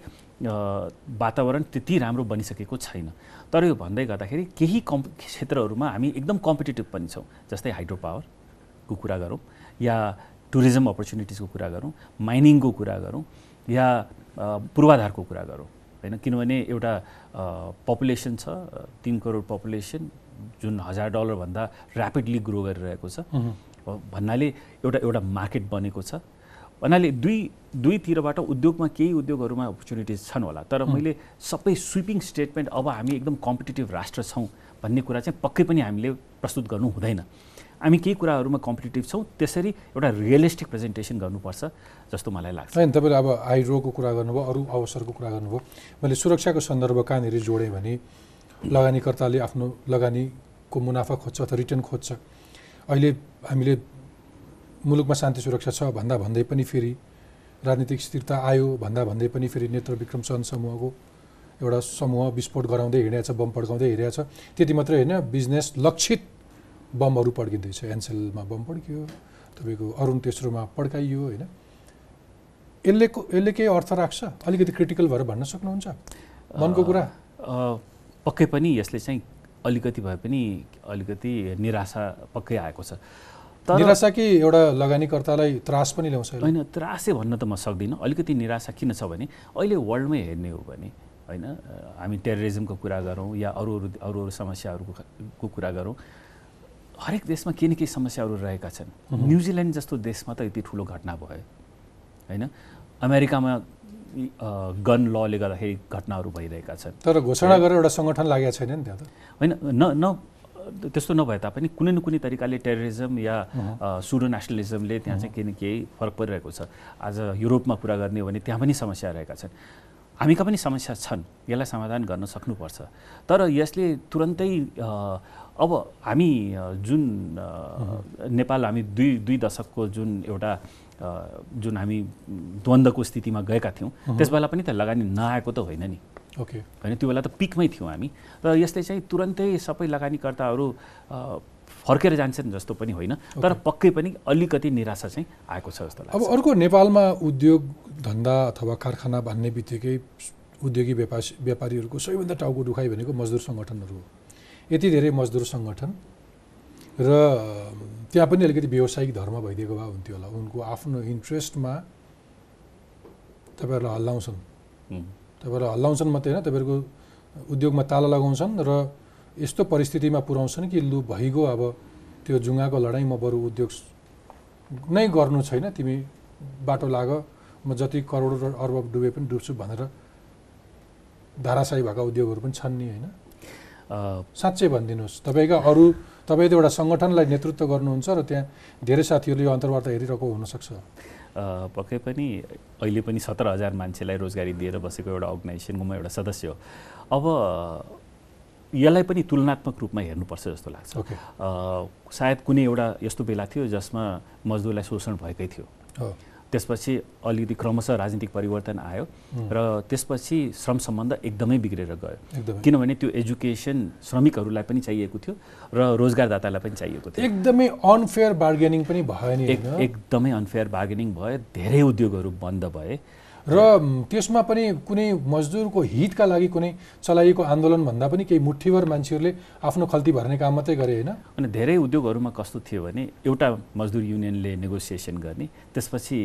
वातावरण त्यति राम्रो बनिसकेको छैन। तर यो भन्दै गर्दाखेरि केही कम् क्षेत्रहरूमा हामी एकदम कम्पिटेटिभ पनि छौँ जस्तै हाइड्रो पावरको कुरा गरौँ या टुरिज्म अपर्च्युनिटिजको कुरा गरौँ माइनिङको कुरा गरौँ या पूर्वाधारको कुरा गरौँ। होइन? किनभने एउटा पपुलेसन छ तिन करोड पपुलेसन जुन हजार डलरभन्दा ऱ्यापिडली ग्रो गरिरहेको छ। भन्नाले एउटा एउटा मार्केट बनेको छ। भन्नाले दुई दुईतिरबाट उद्योगमा केही उद्योगहरूमा अपर्च्युनिटिज छन् होला। तर मैले सबै स्विपिङ स्टेटमेन्ट अब हामी एकदम कम्पिटेटिभ राष्ट्र छौँ भन्ने कुरा चाहिँ पक्कै पनि हामीले प्रस्तुत गर्नु हुँदैन। हामी केही कुराहरूमा कम्पिटेटिभ छौँ त्यसरी एउटा रियलिस्टिक प्रेजेन्टेसन गर्नुपर्छ जस्तो मलाई लाग्छ। होइन तपाईँले अब आइरोको कुरा गर्नुभयो अरू अवसरको कुरा गर्नुभयो। मैले सुरक्षाको सन्दर्भ कहाँनिर जोडेँ भने लगानीकर्ताले आफ्नो लगानीको मुनाफा खोज्छ अथवा रिटर्न खोज्छ। अहिले हामीले मुलुकमा शान्ति सुरक्षा छ भन्दा भन्दै पनि फेरि राजनीतिक स्थिरता आयो भन्दा भन्दै पनि फेरि नेत्र विक्रम चन्द समूहको एउटा समूह विस्फोट गराउँदै हिँडेको छ बम पड्काउँदै हिँडेको छ त्यति मात्रै होइन बिजनेस लक्षित बमहरू पड्किँदैछ एनसेलमा बम पड्कियो तपाईँको अरुण तेस्रोमा पड्काइयो होइन? यसले यसले केही अर्थ राख्छ? अलिकति क्रिटिकल भएर भन्न सक्नुहुन्छ? मनको कुरा? पक्कै पनि यसले चाहिँ अलिकति भए पनि अलिकति निराशा पक्कै आएको छ। निराशा कि एउटा लगानीकर्तालाई त्रास पनि ल्याउँछ? होइन त्रासै भन्न त म सक्दिनँ। अलिकति निराशा किन छ भने अहिले वर्ल्डमै हेर्ने हो भने होइन हामी टेररिजमको कुरा गरौँ या अरू अरू अरू अरू समस्याहरूको कुरा गरौँ हरेक देशमा केही न केही समस्याहरू रहेका छन्। न्युजिल्यान्ड जस्तो देशमा त यति ठुलो घटना भयो होइन? अमेरिकामा गन लले गर्दाखेरि घटनाहरू भइरहेका छन्। तर घोषणा गरेर एउटा सङ्गठन लागेको छैन नि त्यहाँ त? होइन न न त्यस्तो नभए तापनि कुनै न कुनै तरिकाले टेररिजम या सुडो नेसनलिजमले त्यहाँ चाहिँ केही न केही फरक परिरहेको छ। आज युरोपमा कुरा गर्ने हो भने त्यहाँ पनि समस्या रहेका छन्। हामीका पनि समस्या छन् यसलाई समाधान गर्न सक्नुपर्छ। तर यसले तुरन्तै अब हामी जुन नेपाल हामी दुई दुई दशकको जुन एउटा जुन हामी द्वन्द्वको स्थितिमा गएका थियौँ त्यस बेला पनि त लगानी नआएको त होइन नि। ओके। होइन त्यो बेला त पिकमै थियौँ हामी। र यसले चाहिँ तुरन्तै सबै लगानीकर्ताहरू फर्केर जान्छन् जस्तो पनि होइन तर पक्कै पनि अलिकति निराशा चाहिँ आएको छ जस्तो लाग्छ। अब अर्को नेपालमा उद्योग धन्दा अथवा कारखाना भन्ने बित्तिकै उद्योगी व्यापार व्यापारीहरूको सबैभन्दा टाउको दुखाइ भनेको मजदुर सङ्गठनहरू हो। यति धेरै मजदुर सङ्गठन र त्यहाँ पनि अलिकति व्यावसायिक धर्म भइदिएको भए हुन्थ्यो होला। उनको आफ्नो इन्ट्रेस्टमा तपाईँहरूलाई हल्लाउँछन्। तपाईँहरूलाई हल्लाउँछन् मात्रै होइन तपाईँहरूको उद्योगमा ताला लगाउँछन् र यस्तो परिस्थितिमा पुर्याउँछन् कि लु भइगयो अब त्यो जुङ्गाको लडाइँ म बरु उद्योग नै गर्नु छैन तिमी बाटो लाग म जति करोड र अर्ब डुबे पनि डुब्छु भनेर धाराशाही भएका उद्योगहरू पनि छन् नि होइन? साँच्चै भनिदिनुहोस्। तपाईँका अरू तपाईँ त एउटा सङ्गठनलाई नेतृत्व गर्नुहुन्छ र त्यहाँ धेरै साथीहरूले यो अन्तर्वार्ता हेरिरहेको हुनसक्छ। पक्कै पनि अहिले पनि सत्र हजार मान्छेलाई रोजगारी दिएर बसेको एउटा अर्गनाइजेसनको म एउटा सदस्य हो। अब यसलाई पनि तुलनात्मक रूपमा हेर्नुपर्छ जस्तो लाग्छ। सायद कुनै एउटा यस्तो बेला थियो जसमा मजदुरलाई शोषण भएकै थियो। हो। त्यसपछि अलिकति क्रमशः राजनीतिक परिवर्तन आयो र त्यसपछि श्रम सम्बन्ध एकदमै बिग्रेर गयो। किनभने त्यो एजुकेसन श्रमिकहरूलाई पनि चाहिएको थियो र रोजगारदातालाई पनि चाहिएको थियो। एकदमै अनफेयर बार्गेनिङ पनि भयो नि एकदमै अनफेयर बार्गेनिङ भयो धेरै उद्योगहरू बन्द भए। र त्यसमा पनि कुनै मजदुरको हितका लागि कुनै चलाइएको आन्दोलन भन्दा पनि केही मुठीभर मान्छेहरूले आफ्नो खल्ती भर्ने काम मात्रै गरे होइन? अनि धेरै उद्योगहरूमा कस्तो थियो भने एउटा मजदुर युनियनले नेगोसिएसन गर्ने त्यसपछि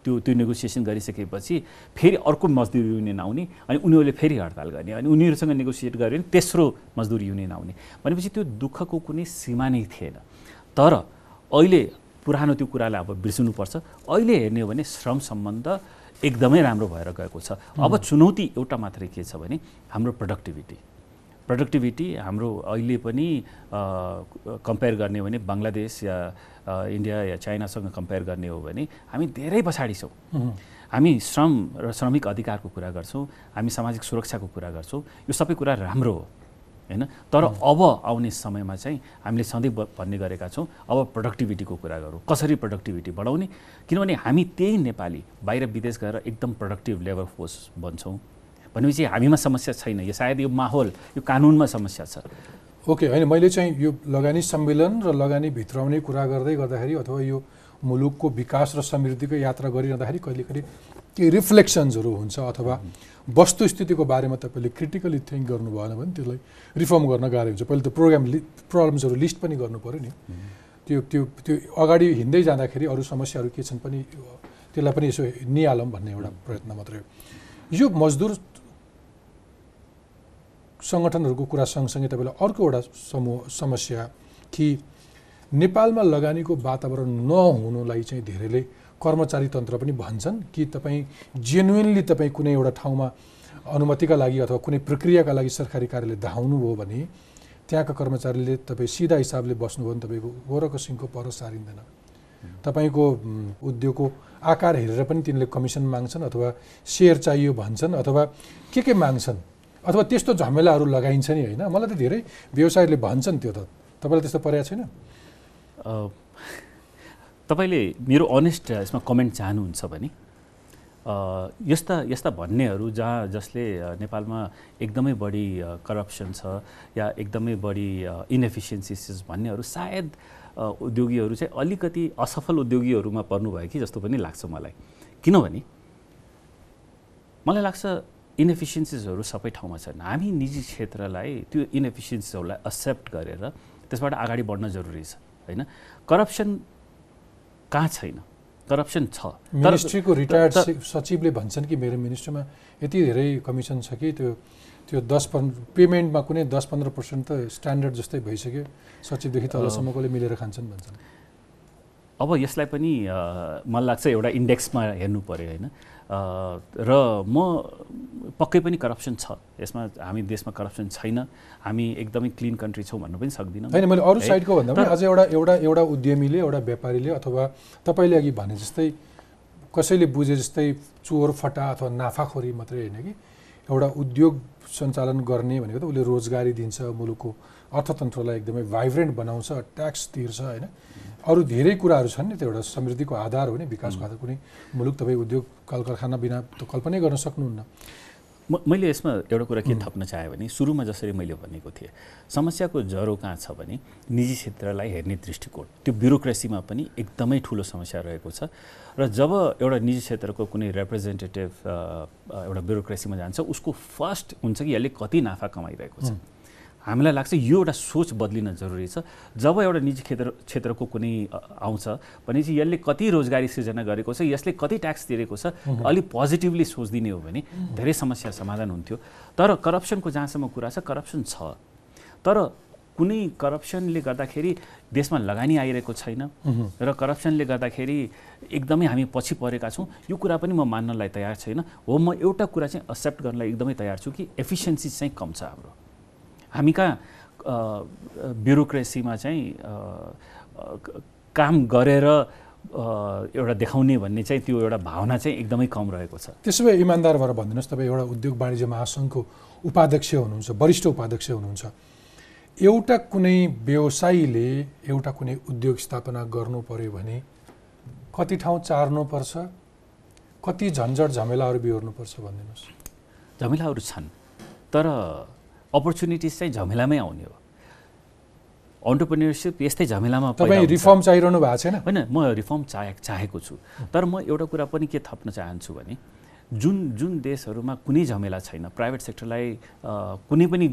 त्यो त्यो नेगोसिएसन गरिसकेपछि फेरि अर्को मजदुर युनियन आउने अनि उनीहरूले फेरि हडताल गर्ने अनि उनीहरूसँग नेगोसिएट गऱ्यो भने तेस्रो मजदुर युनियन आउने। भनेपछि त्यो दुःखको कुनै सीमा नै थिएन। तर अहिले पुरानो त्यो कुरालाई अब बिर्सिनुपर्छ। अहिले हेर्ने हो भने श्रम सम्बन्ध एकदमै राम्रो भएर गएको छ। अब चुनौती एउटा मात्रै के छ भने हाम्रो प्रोडक्टिभिटी प्रोडक्टिभिटी हाम्रो अहिले पनि कम्पेयर गर्ने हो भने बङ्गलादेश या इन्डिया या चाइनासँग कम्पेयर गर्ने हो भने हामी धेरै पछाडि छौँ। हामी श्रम र श्रमिक अधिकारको कुरा गर्छौँ हामी सामाजिक सुरक्षाको कुरा गर्छौँ। यो सबै कुरा राम्रो हो। होइन? तर अब आउने समयमा चाहिँ हामीले सधैँ भन्ने गरेका छौँ अब प्रोडक्टिभिटीको कुरा गरौँ। कसरी प्रोडक्टिभिटी बढाउने? किनभने हामी त्यही नेपाली बाहिर विदेश गएर एकदम प्रोडक्टिभ लेबर फोर्स बन्छौँ भनेपछि हामीमा समस्या छैन। यो सायद यो माहौल यो कानुनमा समस्या छ। ओके होइन। मैले चाहिँ यो लगानी सम्मेलन र लगानी भित्राउने कुरा गर्दै गर्दाखेरि अथवा यो मुलुकको विकास र समृद्धिको यात्रा गरिरहँदाखेरि कहिले कहिले केही रिफ्लेक्सन्सहरू हुन्छ अथवा वस्तुस्थितिको बारेमा तपाईँले क्रिटिकली थिङ्क गर्नु भएन भने त्यसलाई रिफर्म गर्न गाह्रो हुन्छ। पहिले त प्रोग्राम लि प्रब्लम्सहरू लिस्ट पनि गर्नु पऱ्यो नि। त्यो त्यो त्यो अगाडि हिँड्दै जाँदाखेरि अरू समस्याहरू के छन् पनि त्यसलाई पनि यसो निहालौँ भन्ने एउटा प्रयत्न मात्रै हो। यो मजदुर सङ्गठनहरूको कुरा सँगसँगै तपाईँलाई अर्को एउटा समूह समस्या कि नेपालमा लगानीको वातावरण नहुनुलाई चाहिँ धेरैले कर्मचारी तन्त्र पनि भन्छन् कि तपाईँ जेन्युनली तपाईँ कुनै एउटा ठाउँमा अनुमतिका लागि अथवा कुनै प्रक्रियाका लागि सरकारी कार्यालय धाउनुभयो भने त्यहाँका कर्मचारीले तपाईँ सिधा हिसाबले बस्नुभयो भने तपाईँको गोरको सिङको पर सारिँदैन। तपाईँको उद्योगको आकार हेरेर पनि तिनले कमिसन माग्छन् अथवा सेयर चाहियो भन्छन् अथवा के के माग्छन् अथवा त्यस्तो झमेलाहरू लगाइन्छ नि होइन? मलाई त धेरै व्यवसायीहरूले भन्छन् त्यो त। तपाईँलाई त्यस्तो परेको छैन? तपाईँले मेरो अनेस्ट यसमा कमेन्ट चाहनुहुन्छ भने यस्ता यस्ता भन्नेहरू जहाँ जसले नेपालमा एकदमै बढी करप्सन छ या एकदमै बढी इनएफिसियन्सिस भन्नेहरू सायद उद्योगीहरू चाहिँ अलिकति असफल उद्योगीहरूमा पर्नुभयो कि जस्तो पनि लाग्छ मलाई। किनभने मलाई लाग्छ इनएफिसियन्सिजहरू सबै ठाउँमा छन्। हामी निजी क्षेत्रलाई त्यो इनएफिसियन्सिजहरूलाई एक्सेप्ट गरेर त्यसबाट अगाडि बढ्न जरुरी छ होइन? करप्सन कहाँ छैन? करप्सन छ। मिनिस्ट्रीको रिटायर्ड सचिवले भन्छन् कि मेरो मिनिस्ट्रीमा यति धेरै कमिसन छ कि त्यो त्यो दस पन्ध्र पेमेन्टमा कुनै दस पन्ध्र पर्सेन्ट त स्ट्यान्डर्ड जस्तै भइसक्यो। सचिवदेखि तलसम्मकोले मिलेर खान्छन् भन्छन्। अब यसलाई पनि मलाई लाग्छ एउटा इन्डेक्समा हेर्नु पऱ्यो होइन? र म पक्कै पनि करप्सन छ। यसमा हामी देशमा करप्सन छैन। हामी एकदमै क्लिन कन्ट्री छौँ भन्नु पनि सक्दिनँ। होइन मैले अरू साइडको भन्दा पनि अझ एउटा एउटा एउटा उद्यमीले एउटा व्यापारीले अथवा तपाईँले अघि भने जस्तै कसैले बुझे जस्तै चोर फटा अथवा नाफाखोरी मात्रै होइन कि एउटा उद्योग सञ्चालन गर्ने भनेको त उसले रोजगारी दिन्छ मुलुकको अर्थतन्त्रलाई एकदमै भाइब्रेन्ट बनाउँछ ट्याक्स तिर्छ होइन? अरू धेरै कुराहरू छन् नि त्यो एउटा समृद्धिको आधार हो नि विकासको आधार कुनै मुलुक तपाईँ उद्योग कल कारखाना बिना त कल्पनै गर्न सक्नुहुन्न। म मैले यसमा एउटा कुरा के थप्न चाहेँ भने सुरुमा जसरी मैले भनेको थिएँ समस्याको जरो कहाँ छ भने निजी क्षेत्रलाई हेर्ने दृष्टिकोण। त्यो ब्युरोक्रेसीमा पनि एकदमै ठुलो समस्या रहेको छ। र जब एउटा निजी क्षेत्रको कुनै रिप्रेजेन्टेटिभ एउटा ब्युरोक्रेसीमा जान्छ उसको फर्स्ट हुन्छ कि यसले कति नाफा कमाइरहेको छ। हामीलाई लाग्छ यो एउटा सोच बदलिन जरुरी छ। जब एउटा निजी क्षेत्र क्षेत्रको कुनै आउँछ भनेपछि यसले कति रोजगारी सृजना गरेको छ यसले कति ट्याक्स तिरेको छ अलिक पोजिटिभली सोचिदिने हो भने धेरै समस्या समाधान हुन्थ्यो। तर करप्सनको जहाँसम्म कुरा छ करप्सन छ। तर कुनै करप्सनले गर्दाखेरि देशमा लगानी आइरहेको छैन र करप्सनले गर्दाखेरि एकदमै हामी पछि परेका छौँ यो कुरा पनि म मान्नलाई तयार छैन। हो म एउटा कुरा चाहिँ एक्सेप्ट गर्नलाई एकदमै तयार छु कि एफिसियन्सी चाहिँ कम छ हाम्रो। हामी कहाँ ब्युरोक्रेसीमा चाहिँ काम गरेर एउटा देखाउने भन्ने चाहिँ त्यो एउटा भावना चाहिँ एकदमै कम रहेको छ। त्यसो भए इमान्दार भएर भनिदिनुहोस् तपाईँ एउटा उद्योग वाणिज्य महासङ्घको उपाध्यक्ष हुनुहुन्छ वरिष्ठ उपाध्यक्ष हुनुहुन्छ। एउटा कुनै व्यवसायीले एउटा कुनै उद्योग स्थापना गर्नु पर्यो भने कति ठाउँ चार्नुपर्छ कति झन्झट झमेलाहरू बिहोर्नुपर्छ भनिदिनुहोस् झमेलाहरू छन् तर अपर्च्युनिटिज चाहिँ झमेलामै आउने हो। अन्टरप्रिनियरसिप यस्तै झमेलामा तपाईँ रिफर्म चाहिरहनु भएको छैन? होइन म रिफर्म चाहे चाहेको छु। तर म एउटा कुरा पनि के थप्न चाहन्छु भने जुन जुन देशहरूमा कुनै झमेला छैन प्राइभेट सेक्टरलाई कुनै पनि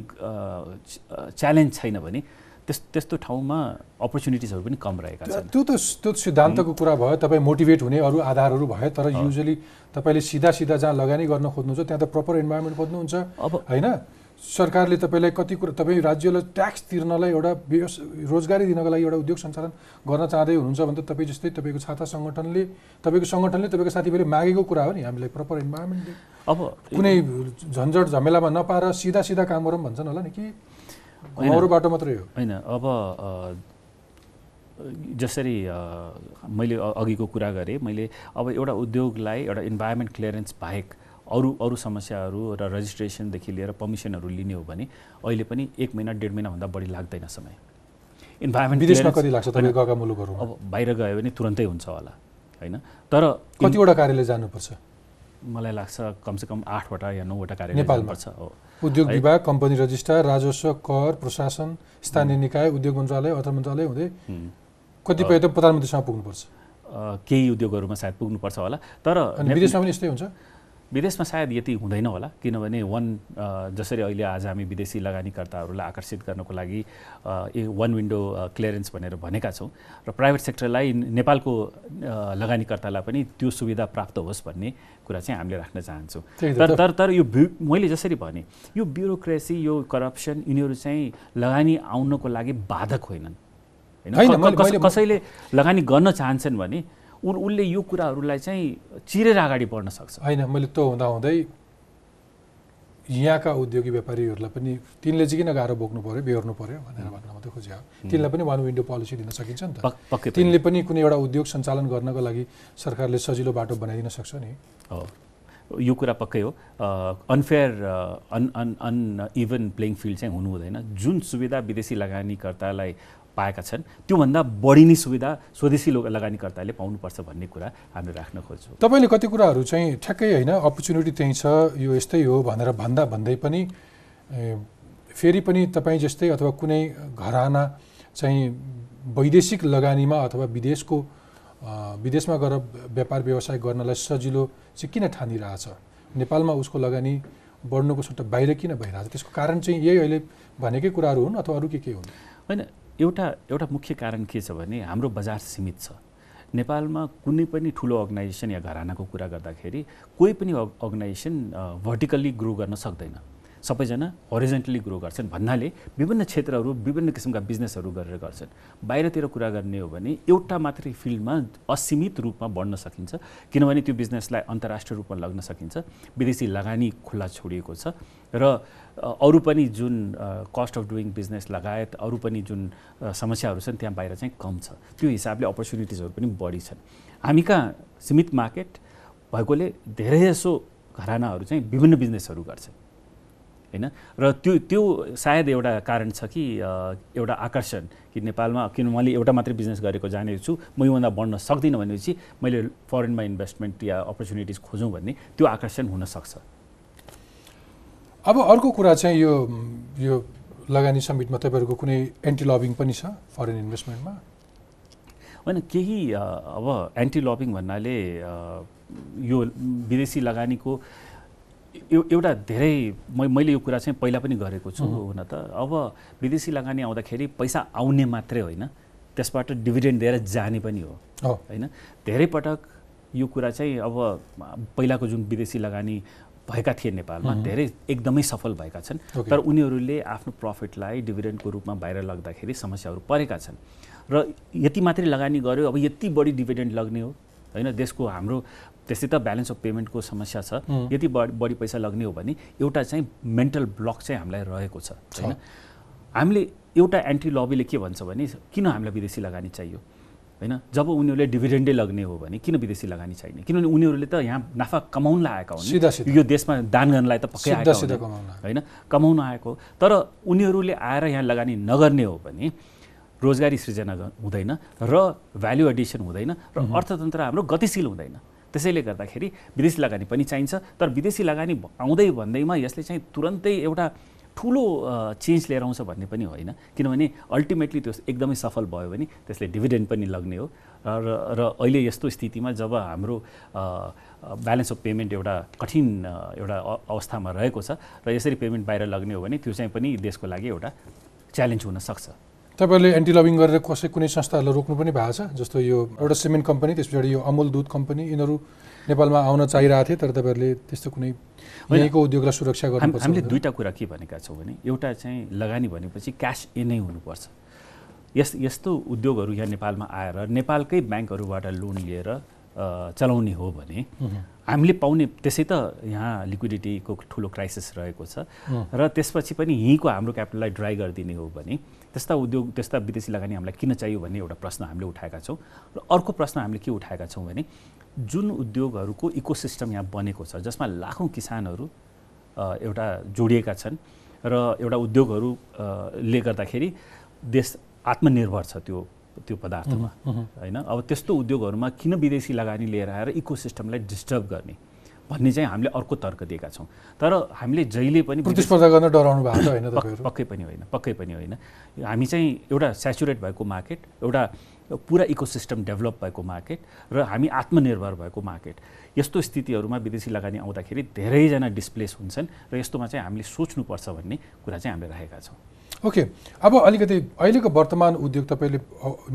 च्यालेन्ज छैन भने त्यस त्यस्तो ठाउँमा अपर्च्युनिटिजहरू पनि कम रहेका छन्। त्यो त त्यो सिद्धान्तको कुरा भयो तपाईँ मोटिभेट हुने अरू आधारहरू भयो तर युजली तपाईँले सिधा सिधा जहाँ लगानी गर्न खोज्नुहुन्छ त्यहाँ त प्रपर इन्भाइरोमेन्ट खोज्नुहुन्छ अब होइन? सरकारले तपाईँलाई कति कुरा तपाईँ राज्यलाई ट्याक्स तिर्नलाई एउटा व्यवस रोजगारी दिनको लागि एउटा उद्योग सञ्चालन गर्न चाहँदै हुनुहुन्छ भने त तपाईँ जस्तै तपाईँको छाता सङ्गठनले तपाईँको सङ्गठनले तपाईँको साथीभाइले मागेको कुरा हो नि हामीलाई प्रपर इन्भाइरोमेन्टले अब कुनै झन्झट झमेलामा नपाएर सिधा सिधा काम गरौँ भन्छन् होला नि कि? अरू बाटो मात्रै हो। होइन अब जसरी मैले अघिको कुरा गरेँ मैले अब एउटा उद्योगलाई एउटा इन्भाइरोमेन्ट क्लियरेन्स बाहेक अरू अरू समस्याहरू र रजिस्ट्रेसनदेखि लिएर पर्मिसनहरू लिने हो भने अहिले पनि एक महिना डेढ महिनाभन्दा बढी लाग्दैन समय। इन्भाइरोमेन्ट विदेशमा कति लाग्छ गएका मुलुकहरू अब बाहिर गयो भने तुरन्तै हुन्छ होला होइन? तर कतिवटा कार्यालय जानुपर्छ? मलाई लाग्छ कमसेकम आठवटा या नौवटा कार्यालय नेपालमा। छ हो। उद्योग विभाग कम्पनी रजिस्ट्रार राजस्व कर प्रशासन स्थानीय निकाय उद्योग मन्त्रालय अर्थ मन्त्रालय हुँदै कतिपय त प्रधानमन्त्रीसँग पुग्नुपर्छ। केही उद्योगहरूमा सायद पुग्नुपर्छ होला तर विदेशमा पनि यस्तै हुन्छ? विदेशमा सायद यति हुँदैन होला किनभने वान जसरी अहिले आज हामी विदेशी लगानीकर्ताहरूलाई आकर्षित गर्नको लागि वान विन्डो क्लियरेन्स भनेर भनेका छौँ र प्राइभेट सेक्टरलाई नेपालको लगानीकर्तालाई पनि त्यो सुविधा प्राप्त होस् भन्ने कुरा चाहिँ हामीले राख्न चाहन्छौँ। तर तर तर यो मैले जसरी भने यो ब्युरोक्रेसी यो करप्सन यिनीहरू चाहिँ लगानी आउनको लागि बाधक होइनन्। होइन? कसैले लगानी गर्न चाहन्छन् भने उन उसले यो कुराहरूलाई चाहिँ चिरेर अगाडि बढ्न सक्छ। होइन मैले त हुँदाहुँदै यहाँका उद्योगी व्यापारीहरूलाई पनि तिनले चाहिँ किन गाह्रो बोक्नु पऱ्यो बेहोर्नु पऱ्यो भनेर भन्न मात्रै खोज्यो तिनलाई पनि वान विन्डो पोलिसी दिन सकिन्छ नि त। तिनले पनि। कुनै एउटा उद्योग सञ्चालन गर्नको लागि सरकारले सजिलो बाटो बनाइदिन सक्छ नि। हो। यो कुरा पक्कै हो। Unfair on on on even playing field चाहिँ हुनु हुँदैन। जुन सुविधा विदेशी लगानीकर्तालाई पाएका छन् त्योभन्दा बढी नै सुविधा स्वदेशी लगानीकर्ताले पाउनुपर्छ भन्ने कुरा हामीले राख्न खोज्छौँ। तपाईँले कति कुराहरू चाहिँ ठ्याक्कै होइन अपर्च्युनिटी त्यहीँ छ यो यस्तै हो भनेर भन्दा भन्दै पनि फेरि पनि तपाईँ जस्तै अथवा कुनै घराना चाहिँ वैदेशिक लगानीमा अथवा विदेशको विदेशमा गएर व्यापार व्यवसाय गर्नलाई सजिलो चाहिँ किन ठानिरहेछ? नेपालमा उसको लगानी बढ्नुको सट्टा बाहिर किन भइरहेको छ त्यसको कारण चाहिँ यही अहिले भनेकै कुराहरू हुन् अथवा अरू के के हुन्? होइन एउटा एउटा मुख्य कारण के छ भने हाम्रो बजार सीमित छ। नेपालमा कुनै पनि ठुलो अर्गनाइजेसन या घरानाको कुरा गर्दाखेरि कोही पनि अर्गनाइजेसन भर्टिकल्ली ग्रो गर्न सक्दैन। सबैजना हरिजेन्टली ग्रो गर्छन्। भन्नाले विभिन्न क्षेत्रहरू विभिन्न किसिमका बिजनेसहरू गरेर गर्छन्। बाहिरतिर कुरा गर्ने हो भने एउटा मात्रै फिल्डमा असीमित रूपमा बढ्न सकिन्छ। किनभने त्यो बिजनेसलाई अन्तर्राष्ट्रिय रूपमा लग्न सकिन्छ। विदेशी लगानी खुल्ला छोडिएको छ। र अरू पनि जुन कस्ट अफ डुइङ बिजनेस लगायत अरू पनि जुन समस्याहरू छन् त्यहाँ बाहिर चाहिँ कम छ। त्यो हिसाबले अपर्च्युनिटिजहरू पनि बढी छन्। हामी कहाँ सीमित मार्केट भएकोले धेरै जसो घरानाहरू चाहिँ विभिन्न बिजनेसहरू गर्छन् होइन? र त्यो त्यो सायद एउटा कारण छ कि एउटा आकर्षण कि नेपालमा किन मैले एउटा मात्रै बिजनेस गरेको जानेको छु म योभन्दा बढ्न सक्दिनँ भनेपछि मैले फरेनमा इन्भेस्टमेन्ट या अपर्च्युनिटिज खोजौँ भन्ने त्यो आकर्षण हुनसक्छ। अब अर्को कुरा चाहिँ यो यो लगानी समिटमा तपाईँहरूको कुनै एन्टी लबिङ पनि छ फरेन इन्भेस्टमेन्टमा होइन केही अब एन्टी लबिङ भन्नाले यो विदेशी लगानीको एउटा धेरै मैले यो कुरा चाहिँ पहिला पनि गरेको छु हुन त। अब विदेशी लगानी आउँदाखेरि पैसा आउने मात्रै होइन। त्यसबाट डिभिडेन्ड दिएर जाने पनि हो। होइन? धेरै पटक यो कुरा चाहिँ अब पहिलाको जुन विदेशी लगानी भएका थिए नेपालमा धेरै एकदमै सफल भएका छन्। तर उनीहरूले आफ्नो प्रफिटलाई डिभिडेन्डको रूपमा बाहिर लग्दाखेरि समस्याहरू परेका छन्। र यति मात्रै लगानी गर्यो अब यति बढी डिभिडेन्ड लग्ने हो होइन? देशको हाम्रो त्यसै त ब्यालेन्स अफ पेमेन्टको समस्या छ। यति बढी बढी पैसा लग्ने हो भने एउटा चाहिँ मेन्टल ब्लक चाहिँ हामीलाई रहेको छ। होइन? हामीले एउटा एन्टी लबीले के भन्छ भने किन हामीलाई विदेशी लगानी चाहियो? होइन? जब उनीहरूले डिभिडेन्डै लग्ने हो भने किन विदेशी लगानी चाहिने किनभने उनीहरूले त यहाँ नाफा कमाउनलाई आएका हुन्। यो देशमा दान गर्नलाई त पक्कै आएका होइन? कमाउन आएको तर उनीहरूले आएर यहाँ लगानी नगर्ने हो भने रोजगारी सृजना हुँदैन र भ्याल्यु एडिसन हुँदैन र अर्थतन्त्र हाम्रो गतिशील हुँदैन। त्यसैले गर्दाखेरि विदेशी लगानी पनि चाहिन्छ। तर विदेशी लगानी आउँदै भन्दैमा यसले चाहिँ तुरन्तै एउटा ठुलो चेन्ज लिएर आउँछ भन्ने पनि होइन। किनभने अल्टिमेटली त्यो एकदमै सफल भयो भने त्यसले डिभिडेन्ड पनि लग्ने हो। र र अहिले यस्तो स्थितिमा जब हाम्रो ब्यालेन्स अफ पेमेन्ट एउटा कठिन एउटा अवस्थामा रहेको छ र यसरी पेमेन्ट बाहिर लग्ने हो भने त्यो चाहिँ पनि देशको लागि एउटा च्यालेन्ज हुनसक्छ तपाईँहरूले एन्टी लबिङ गरेर कसै कुनै संस्थाहरूलाई रोक्नु पनि भएको छ? जस्तो यो एउटा सिमेन्ट कम्पनी त्यस पछाडि यो अमुल दुध कम्पनी यिनीहरू नेपालमा आउन चाहिरहेको थिए तर तपाईँहरूले त्यस्तो कुनै यहीँको उद्योगलाई सुरक्षा गर्नु हामीले दुईवटा कुरा के भनेका छौँ भने एउटा चाहिँ लगानी भनेपछि क्यास इनै हुनुपर्छ। यस यस्तो उद्योगहरू यहाँ नेपालमा आएर नेपालकै ब्याङ्कहरूबाट लोन लिएर चलाउने हो भने हामीले पाउने त्यसै त यहाँ लिक्विडिटीको ठुलो क्राइसिस रहेको छ। र त्यसपछि पनि यहीँको हाम्रो क्यापिटललाई ड्राई गरिदिने हो भने त्यस्ता उद्योग त्यस्ता विदेशी लगानी हामीलाई किन चाहियो भन्ने एउटा प्रश्न हामीले उठाएका छौँ। र अर्को प्रश्न हामीले के उठाएका छौँ भने जुन उद्योगहरूको इकोसिस्टम यहाँ बनेको छ जसमा लाखौँ किसानहरू एउटा जोडिएका छन् र एउटा उद्योगहरूले गर्दाखेरि देश आत्मनिर्भर छ त्यो त्यो पदार्थमा होइन? अब त्यस्तो उद्योगहरूमा किन विदेशी लगानी लिएर आएर इकोसिस्टमलाई डिस्टर्ब गर्ने? भन्ने चाहिँ हामीले अर्को तर्क दिएका छौँ। तर हामीले जहिले पनि प्रतिस्पर्धा गर्न डराउनु भएको होइन पक्कै पनि होइन पक्कै पनि होइन। हामी चाहिँ एउटा सेचुरेट भएको मार्केट एउटा पुरा इकोसिस्टम डेभलप भएको मार्केट र हामी आत्मनिर्भर भएको मार्केट यस्तो स्थितिहरूमा विदेशी लगानी आउँदाखेरि धेरैजना डिस्प्लेस हुन्छन् र यस्तोमा चाहिँ हामीले सोच्नुपर्छ भन्ने कुरा चाहिँ हामीले राखेका छौँ। ओके अब अलिकति अहिलेको वर्तमान उद्योग तपाईँले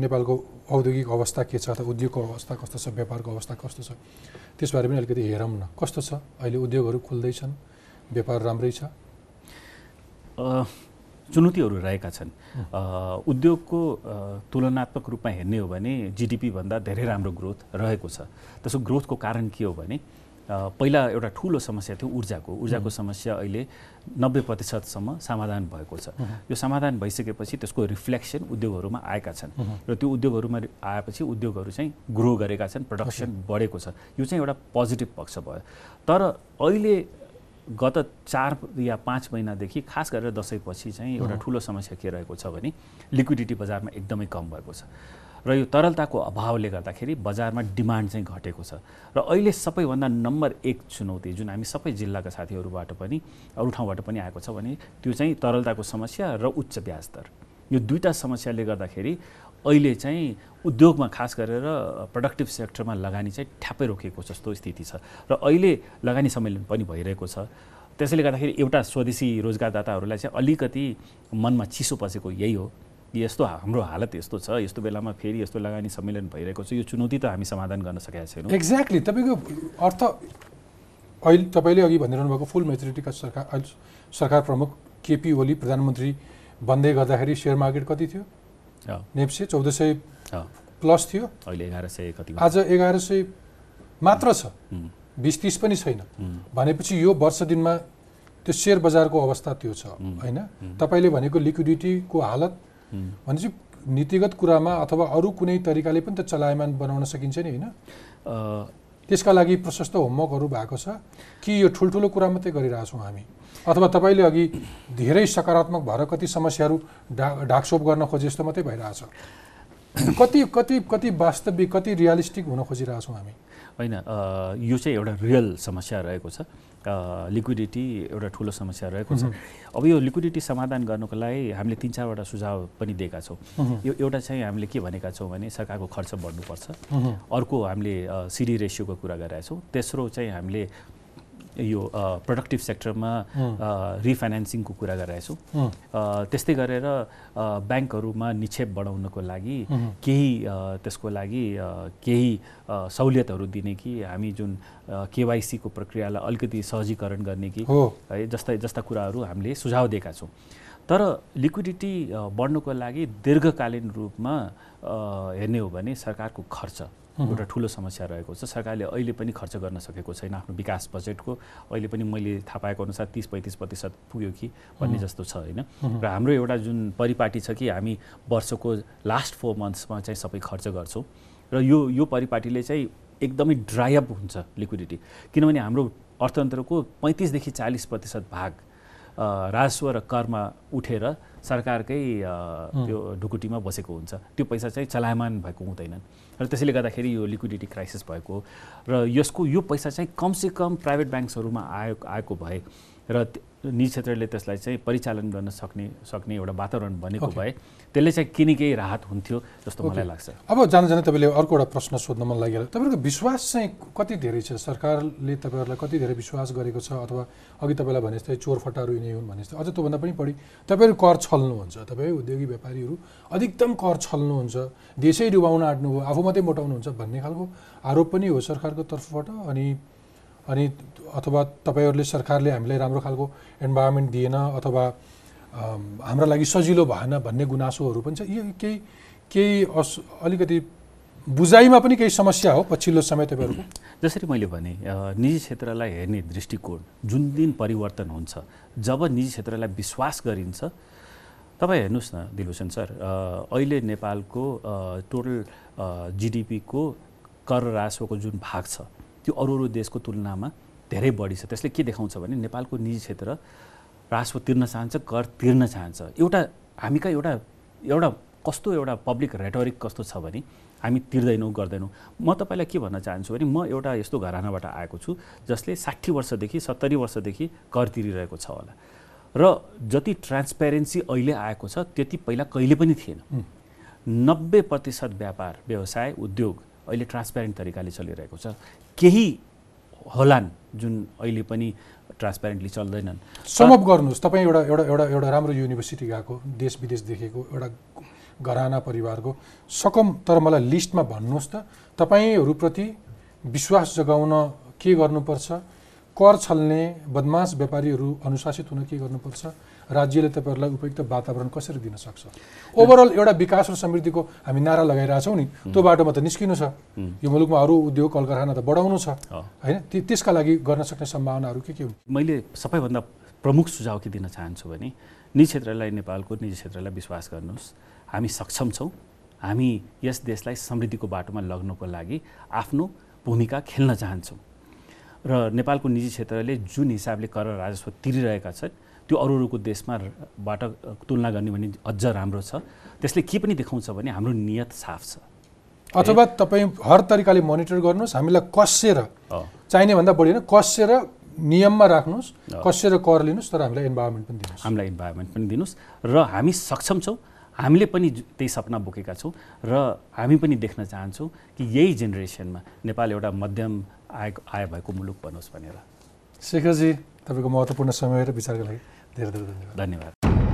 नेपालको औद्योगिक अवस्था के छ अथवा उद्योगको अवस्था कस्तो छ व्यापारको अवस्था कस्तो छ त्यसबारे पनि अलिकति हेरौँ न। कस्तो छ? अहिले उद्योगहरू खुल्दैछन् व्यापार राम्रै छ। चुनौतीहरू रहेका छन्। उद्योगको तुलनात्मक रूपमा हेर्ने हो भने जिडिपीभन्दा धेरै राम्रो ग्रोथ रहेको छ। त्यसको ग्रोथको कारण के हो भने पहिला एउटा ठुलो समस्या थियो ऊर्जाको। ऊर्जाको समस्या अहिले नब्बे प्रतिशतसम्म समाधान भएको छ। यो समाधान भइसकेपछि त्यसको रिफ्लेक्सन उद्योगहरूमा आएका छन्। र त्यो उद्योगहरूमा आएपछि उद्योगहरू चाहिँ ग्रो गरेका छन् प्रडक्सन बढेको छ। यो चाहिँ एउटा पोजिटिभ पक्ष भयो। तर अहिले गत चार या पाँच महिनादेखि खास गरेर दसैँपछि चाहिँ एउटा ठुलो समस्या के रहेको छ भने लिक्विडिटी बजारमा एकदमै कम भएको छ। र यो तरलताको अभावले गर्दाखेरि बजारमा डिमान्ड चाहिँ घटेको छ। र अहिले सबैभन्दा नम्बर एक चुनौती जुन हामी सबै जिल्लाका साथीहरूबाट पनि अरू ठाउँबाट पनि आएको छ भने त्यो चाहिँ तरलताको समस्या र उच्च ब्याज दर। यो दुईवटा समस्याले गर्दाखेरि अहिले चाहिँ उद्योगमा खास गरेर प्रडक्टिभ सेक्टरमा लगानी चाहिँ ठ्याप्पै रोकेको जस्तो स्थिति छ र अहिले लगानी सम्मेलन पनि भइरहेको छ। त्यसैले गर्दाखेरि एउटा स्वदेशी रोजगारदाताहरूलाई चाहिँ अलिकति मनमा चिसो पसेको यही हो। यस्तो हाम्रो हालत यस्तो छ यस्तो बेलामा फेरि यस्तो लगानी सम्मेलन भइरहेको छ यो चुनौती त हामी समाधान गर्न सकेका छैनौँ। एक्ज्याक्टली तपाईँको अर्थ अहिले तपाईँले अघि भनिरहनु भएको फुल मेचुरिटीका सरकार अहिले सरकार प्रमुख केपी ओली प्रधानमन्त्री बन्दै गर्दाखेरि सेयर मार्केट कति थियो? नेप्से चौध सय प्लस थियो। अहिले एघार सय कति आज एघार सय मात्र छ। बिस तिस पनि छैन। भनेपछि यो वर्ष दिनमा त्यो सेयर बजारको अवस्था त्यो छ होइन। तपाईँले भनेको लिक्विडिटीको हालत भनेपछि नीतिगत कुरामा अथवा अरू कुनै तरिकाले पनि त चलायमान बनाउन सकिन्छ नि होइन? त्यसका लागि प्रशस्त होमवर्कहरू भएको छ। कि यो ठुल्ठुलो कुरा मात्रै गरिरहेछौँ हामी? अथवा तपाईँले अघि धेरै सकारात्मक भएर कति समस्याहरू डा ढाकछोप गर्न खोजे जस्तो मात्रै भइरहेछ। कति कति कति वास्तविक कति रियलिस्टिक हुन खोजिरहेछौँ हामी? होइन यो चाहिँ एउटा रियल समस्या रहेको छ। लिक्विडिटी एउटा ठुलो समस्या रहेको छ। अब यो लिक्विडिटी समाधान गर्नको लागि हामीले तिन चारवटा सुझाव पनि दिएका छौँ। यो एउटा चाहिँ हामीले के भनेका छौँ भने सरकारको खर्च बढ्नुपर्छ। अर्को हामीले सिडी रेसियोको कुरा गरिरहेका छौँ। तेस्रो चाहिँ हामीले यो प्रोडक्टिभ सेक्टरमा रिफाइनेन्सिङको कुरा गरिरहेका छौँ उम्, अ, त्यस्तै गरेर ब्याङ्कहरूमा निक्षेप बढाउनको लागि केही त्यसको लागि केही सहुलियतहरू दिने कि हामी जुन केवाइसीको प्रक्रियालाई अलिकति सहजीकरण गर्ने कि हो। जस्ता जस्ता कुराहरू हामीले सुझाव दिएका छौँ। तर लिक्विडिटी बढ्नुको लागि दीर्घकालीन रूपमा हेर्ने हो भने सरकारको खर्च। एउटा ठुलो समस्या रहेको छ। सरकारले अहिले पनि खर्च गर्न सकेको छैन आफ्नो विकास बजेटको। अहिले पनि मैले थाहा पाएको अनुसार तिस पैँतिस प्रतिशत पुग्यो कि भन्ने जस्तो छ होइन? र हाम्रो एउटा जुन परिपाटी छ कि हामी वर्षको लास्ट फोर मन्थ्समा चाहिँ सबै खर्च गर्छौँ। र यो यो परिपाटीले चाहिँ एकदमै ड्राइअप हुन्छ लिक्विडिटी किनभने हाम्रो अर्थतन्त्रको पैँतिसदेखि चालिस प्रतिशत भाग राजस्व र करमा उठेर सरकारकै त्यो ढुकुटीमा बसेको हुन्छ। त्यो पैसा चाहिँ चलायमान भएको हुँदैनन् र त्यसैले गर्दाखेरि यो लिक्विडिटी क्राइसिस भएको। र यसको यो पैसा चाहिँ कमसेकम प्राइभेट ब्याङ्क्सहरूमा आयो आएको भए र निजी क्षेत्रले त्यसलाई चाहिँ परिचालन गर्न सक्ने सक्ने एउटा वातावरण बनेको. भए त्यसले चाहिँ केही न केही राहत हुन्थ्यो जस्तो. मलाई लाग्छ। अब जान जान तपाईँले अर्को एउटा प्रश्न सोध्न मन लागेर तपाईँहरूको विश्वास चाहिँ कति धेरै छ? सरकारले तपाईँहरूलाई कति धेरै विश्वास गरेको छ? अथवा अघि तपाईँलाई भने जस्तै चोरफटाहरू यिनी हुन् भने जस्तै अझ त्योभन्दा पनि बढी। तपाईँहरू कर छल्नुहुन्छ तपाईँ उद्योगी व्यापारीहरू अधिकतम कर छल्नुहुन्छ। देशै डुबाउन आँट्नु हो आफू मात्रै मोटाउनुहुन्छ भन्ने खालको आरोप पनि हो सरकारको तर्फबाट अनि अनि अथवा तपाईँहरूले सरकारले हामीलाई राम्रो खालको इन्भाइरोमेन्ट दिएन अथवा हाम्रा लागि सजिलो भएन भन्ने गुनासोहरू पनि छ। यो केही केही अस अलिकति बुझाइमा पनि केही समस्या हो पछिल्लो समय तपाईँहरूको? जसरी मैले भने निजी क्षेत्रलाई हेर्ने दृष्टिकोण जुन दिन परिवर्तन हुन्छ जब निजी क्षेत्रलाई विश्वास गरिन्छ तपाईँ हेर्नुहोस् न दिलभूषण सर अहिले नेपालको टोटल जिडिपीको कर राजस्वको जुन भाग छ त्यो अरू अरू देशको तुलनामा धेरै बढी छ। त्यसले के देखाउँछ भने नेपालको निजी क्षेत्र राजस्व तिर्न चाहन्छ कर तिर्न चाहन्छ। एउटा हामी कहाँ एउटा एउटा कस्तो एउटा पब्लिक रेटोरिक कस्तो छ भने हामी तिर्दैनौँ गर्दैनौँ। म तपाईँलाई के भन्न चाहन्छु भने म एउटा यस्तो घरानाबाट आएको छु जसले साठी वर्षदेखि सत्तरी वर्षदेखि कर तिरिरहेको छ होला। र जति ट्रान्सपेरेन्सी अहिले आएको छ त्यति पहिला कहिले पनि थिएन। नब्बे प्रतिशत व्यापार व्यवसाय उद्योग अहिले ट्रान्सप्यारेन्ट तरिकाले चलिरहेको छ। केही होलान् जुन अहिले पनि ट्रान्सप्यारेन्टली चल्दैनन्। समअप गर्नुहोस्। तपाईँ एउटा एउटा एउटा एउटा राम्रो युनिभर्सिटी गएको देश विदेश देखेको एउटा घराना परिवारको सकम तर मलाई लिस्टमा भन्नुहोस् त तपाईँहरूप्रति विश्वास जगाउन के गर्नुपर्छ? कर छल्ने बदमास व्यापारीहरू अनुशासित हुन के गर्नुपर्छ? राज्यले तपाईँहरूलाई उपयुक्त वातावरण कसरी दिन सक्छ? ओभरअल एउटा विकास र समृद्धिको हामी नारा लगाइरहेछौँ नि त्यो बाटोमा त निस्किनु छ। यो मुलुकमा अरू उद्योग कल कारखाना त बढाउनु छ। होइन? त्यसका लागि गर्न सक्ने सम्भावनाहरू के के हुन्? मैले सबैभन्दा प्रमुख सुझाव के दिन चाहन्छु भने निजी क्षेत्रलाई नेपालको निजी क्षेत्रलाई विश्वास गर्नुहोस्। हामी सक्षम छौँ। हामी यस देशलाई समृद्धिको बाटोमा लग्नको लागि आफ्नो भूमिका खेल्न चाहन्छौँ। र नेपालको निजी क्षेत्रले जुन हिसाबले कर राजस्व तिरिरहेका छन् त्यो अरू अरूको देशमा र- बाट तुलना गर्ने भने अझ राम्रो छ। त्यसले के पनि देखाउँछ भने हाम्रो नियत साफ छ। अथवा तपाईँ हर तरिकाले मोनिटर गर्नुहोस् हामीलाई कसेर चाहिने भन्दा बढी होइन कसेर नियममा राख्नुहोस्। कसेर कर लिनुहोस् तर हामीलाई इन्भाइरोमेन्ट पनि दिनुहोस्। हामीलाई इन्भाइरोमेन्ट पनि दिनुहोस् र हामी सक्षम छौँ हामीले पनि त्यही सपना बोकेका छौँ र हामी पनि देख्न चाहन्छौँ कि यही जेनेरेसनमा नेपाल एउटा मध्यम आय आय भएको मुलुक बनोस् भनेर। शेखरजी तपाईँको महत्त्वपूर्ण समय र विचारको लागि। धेरै धीरे धन्यवाद धन्यवाद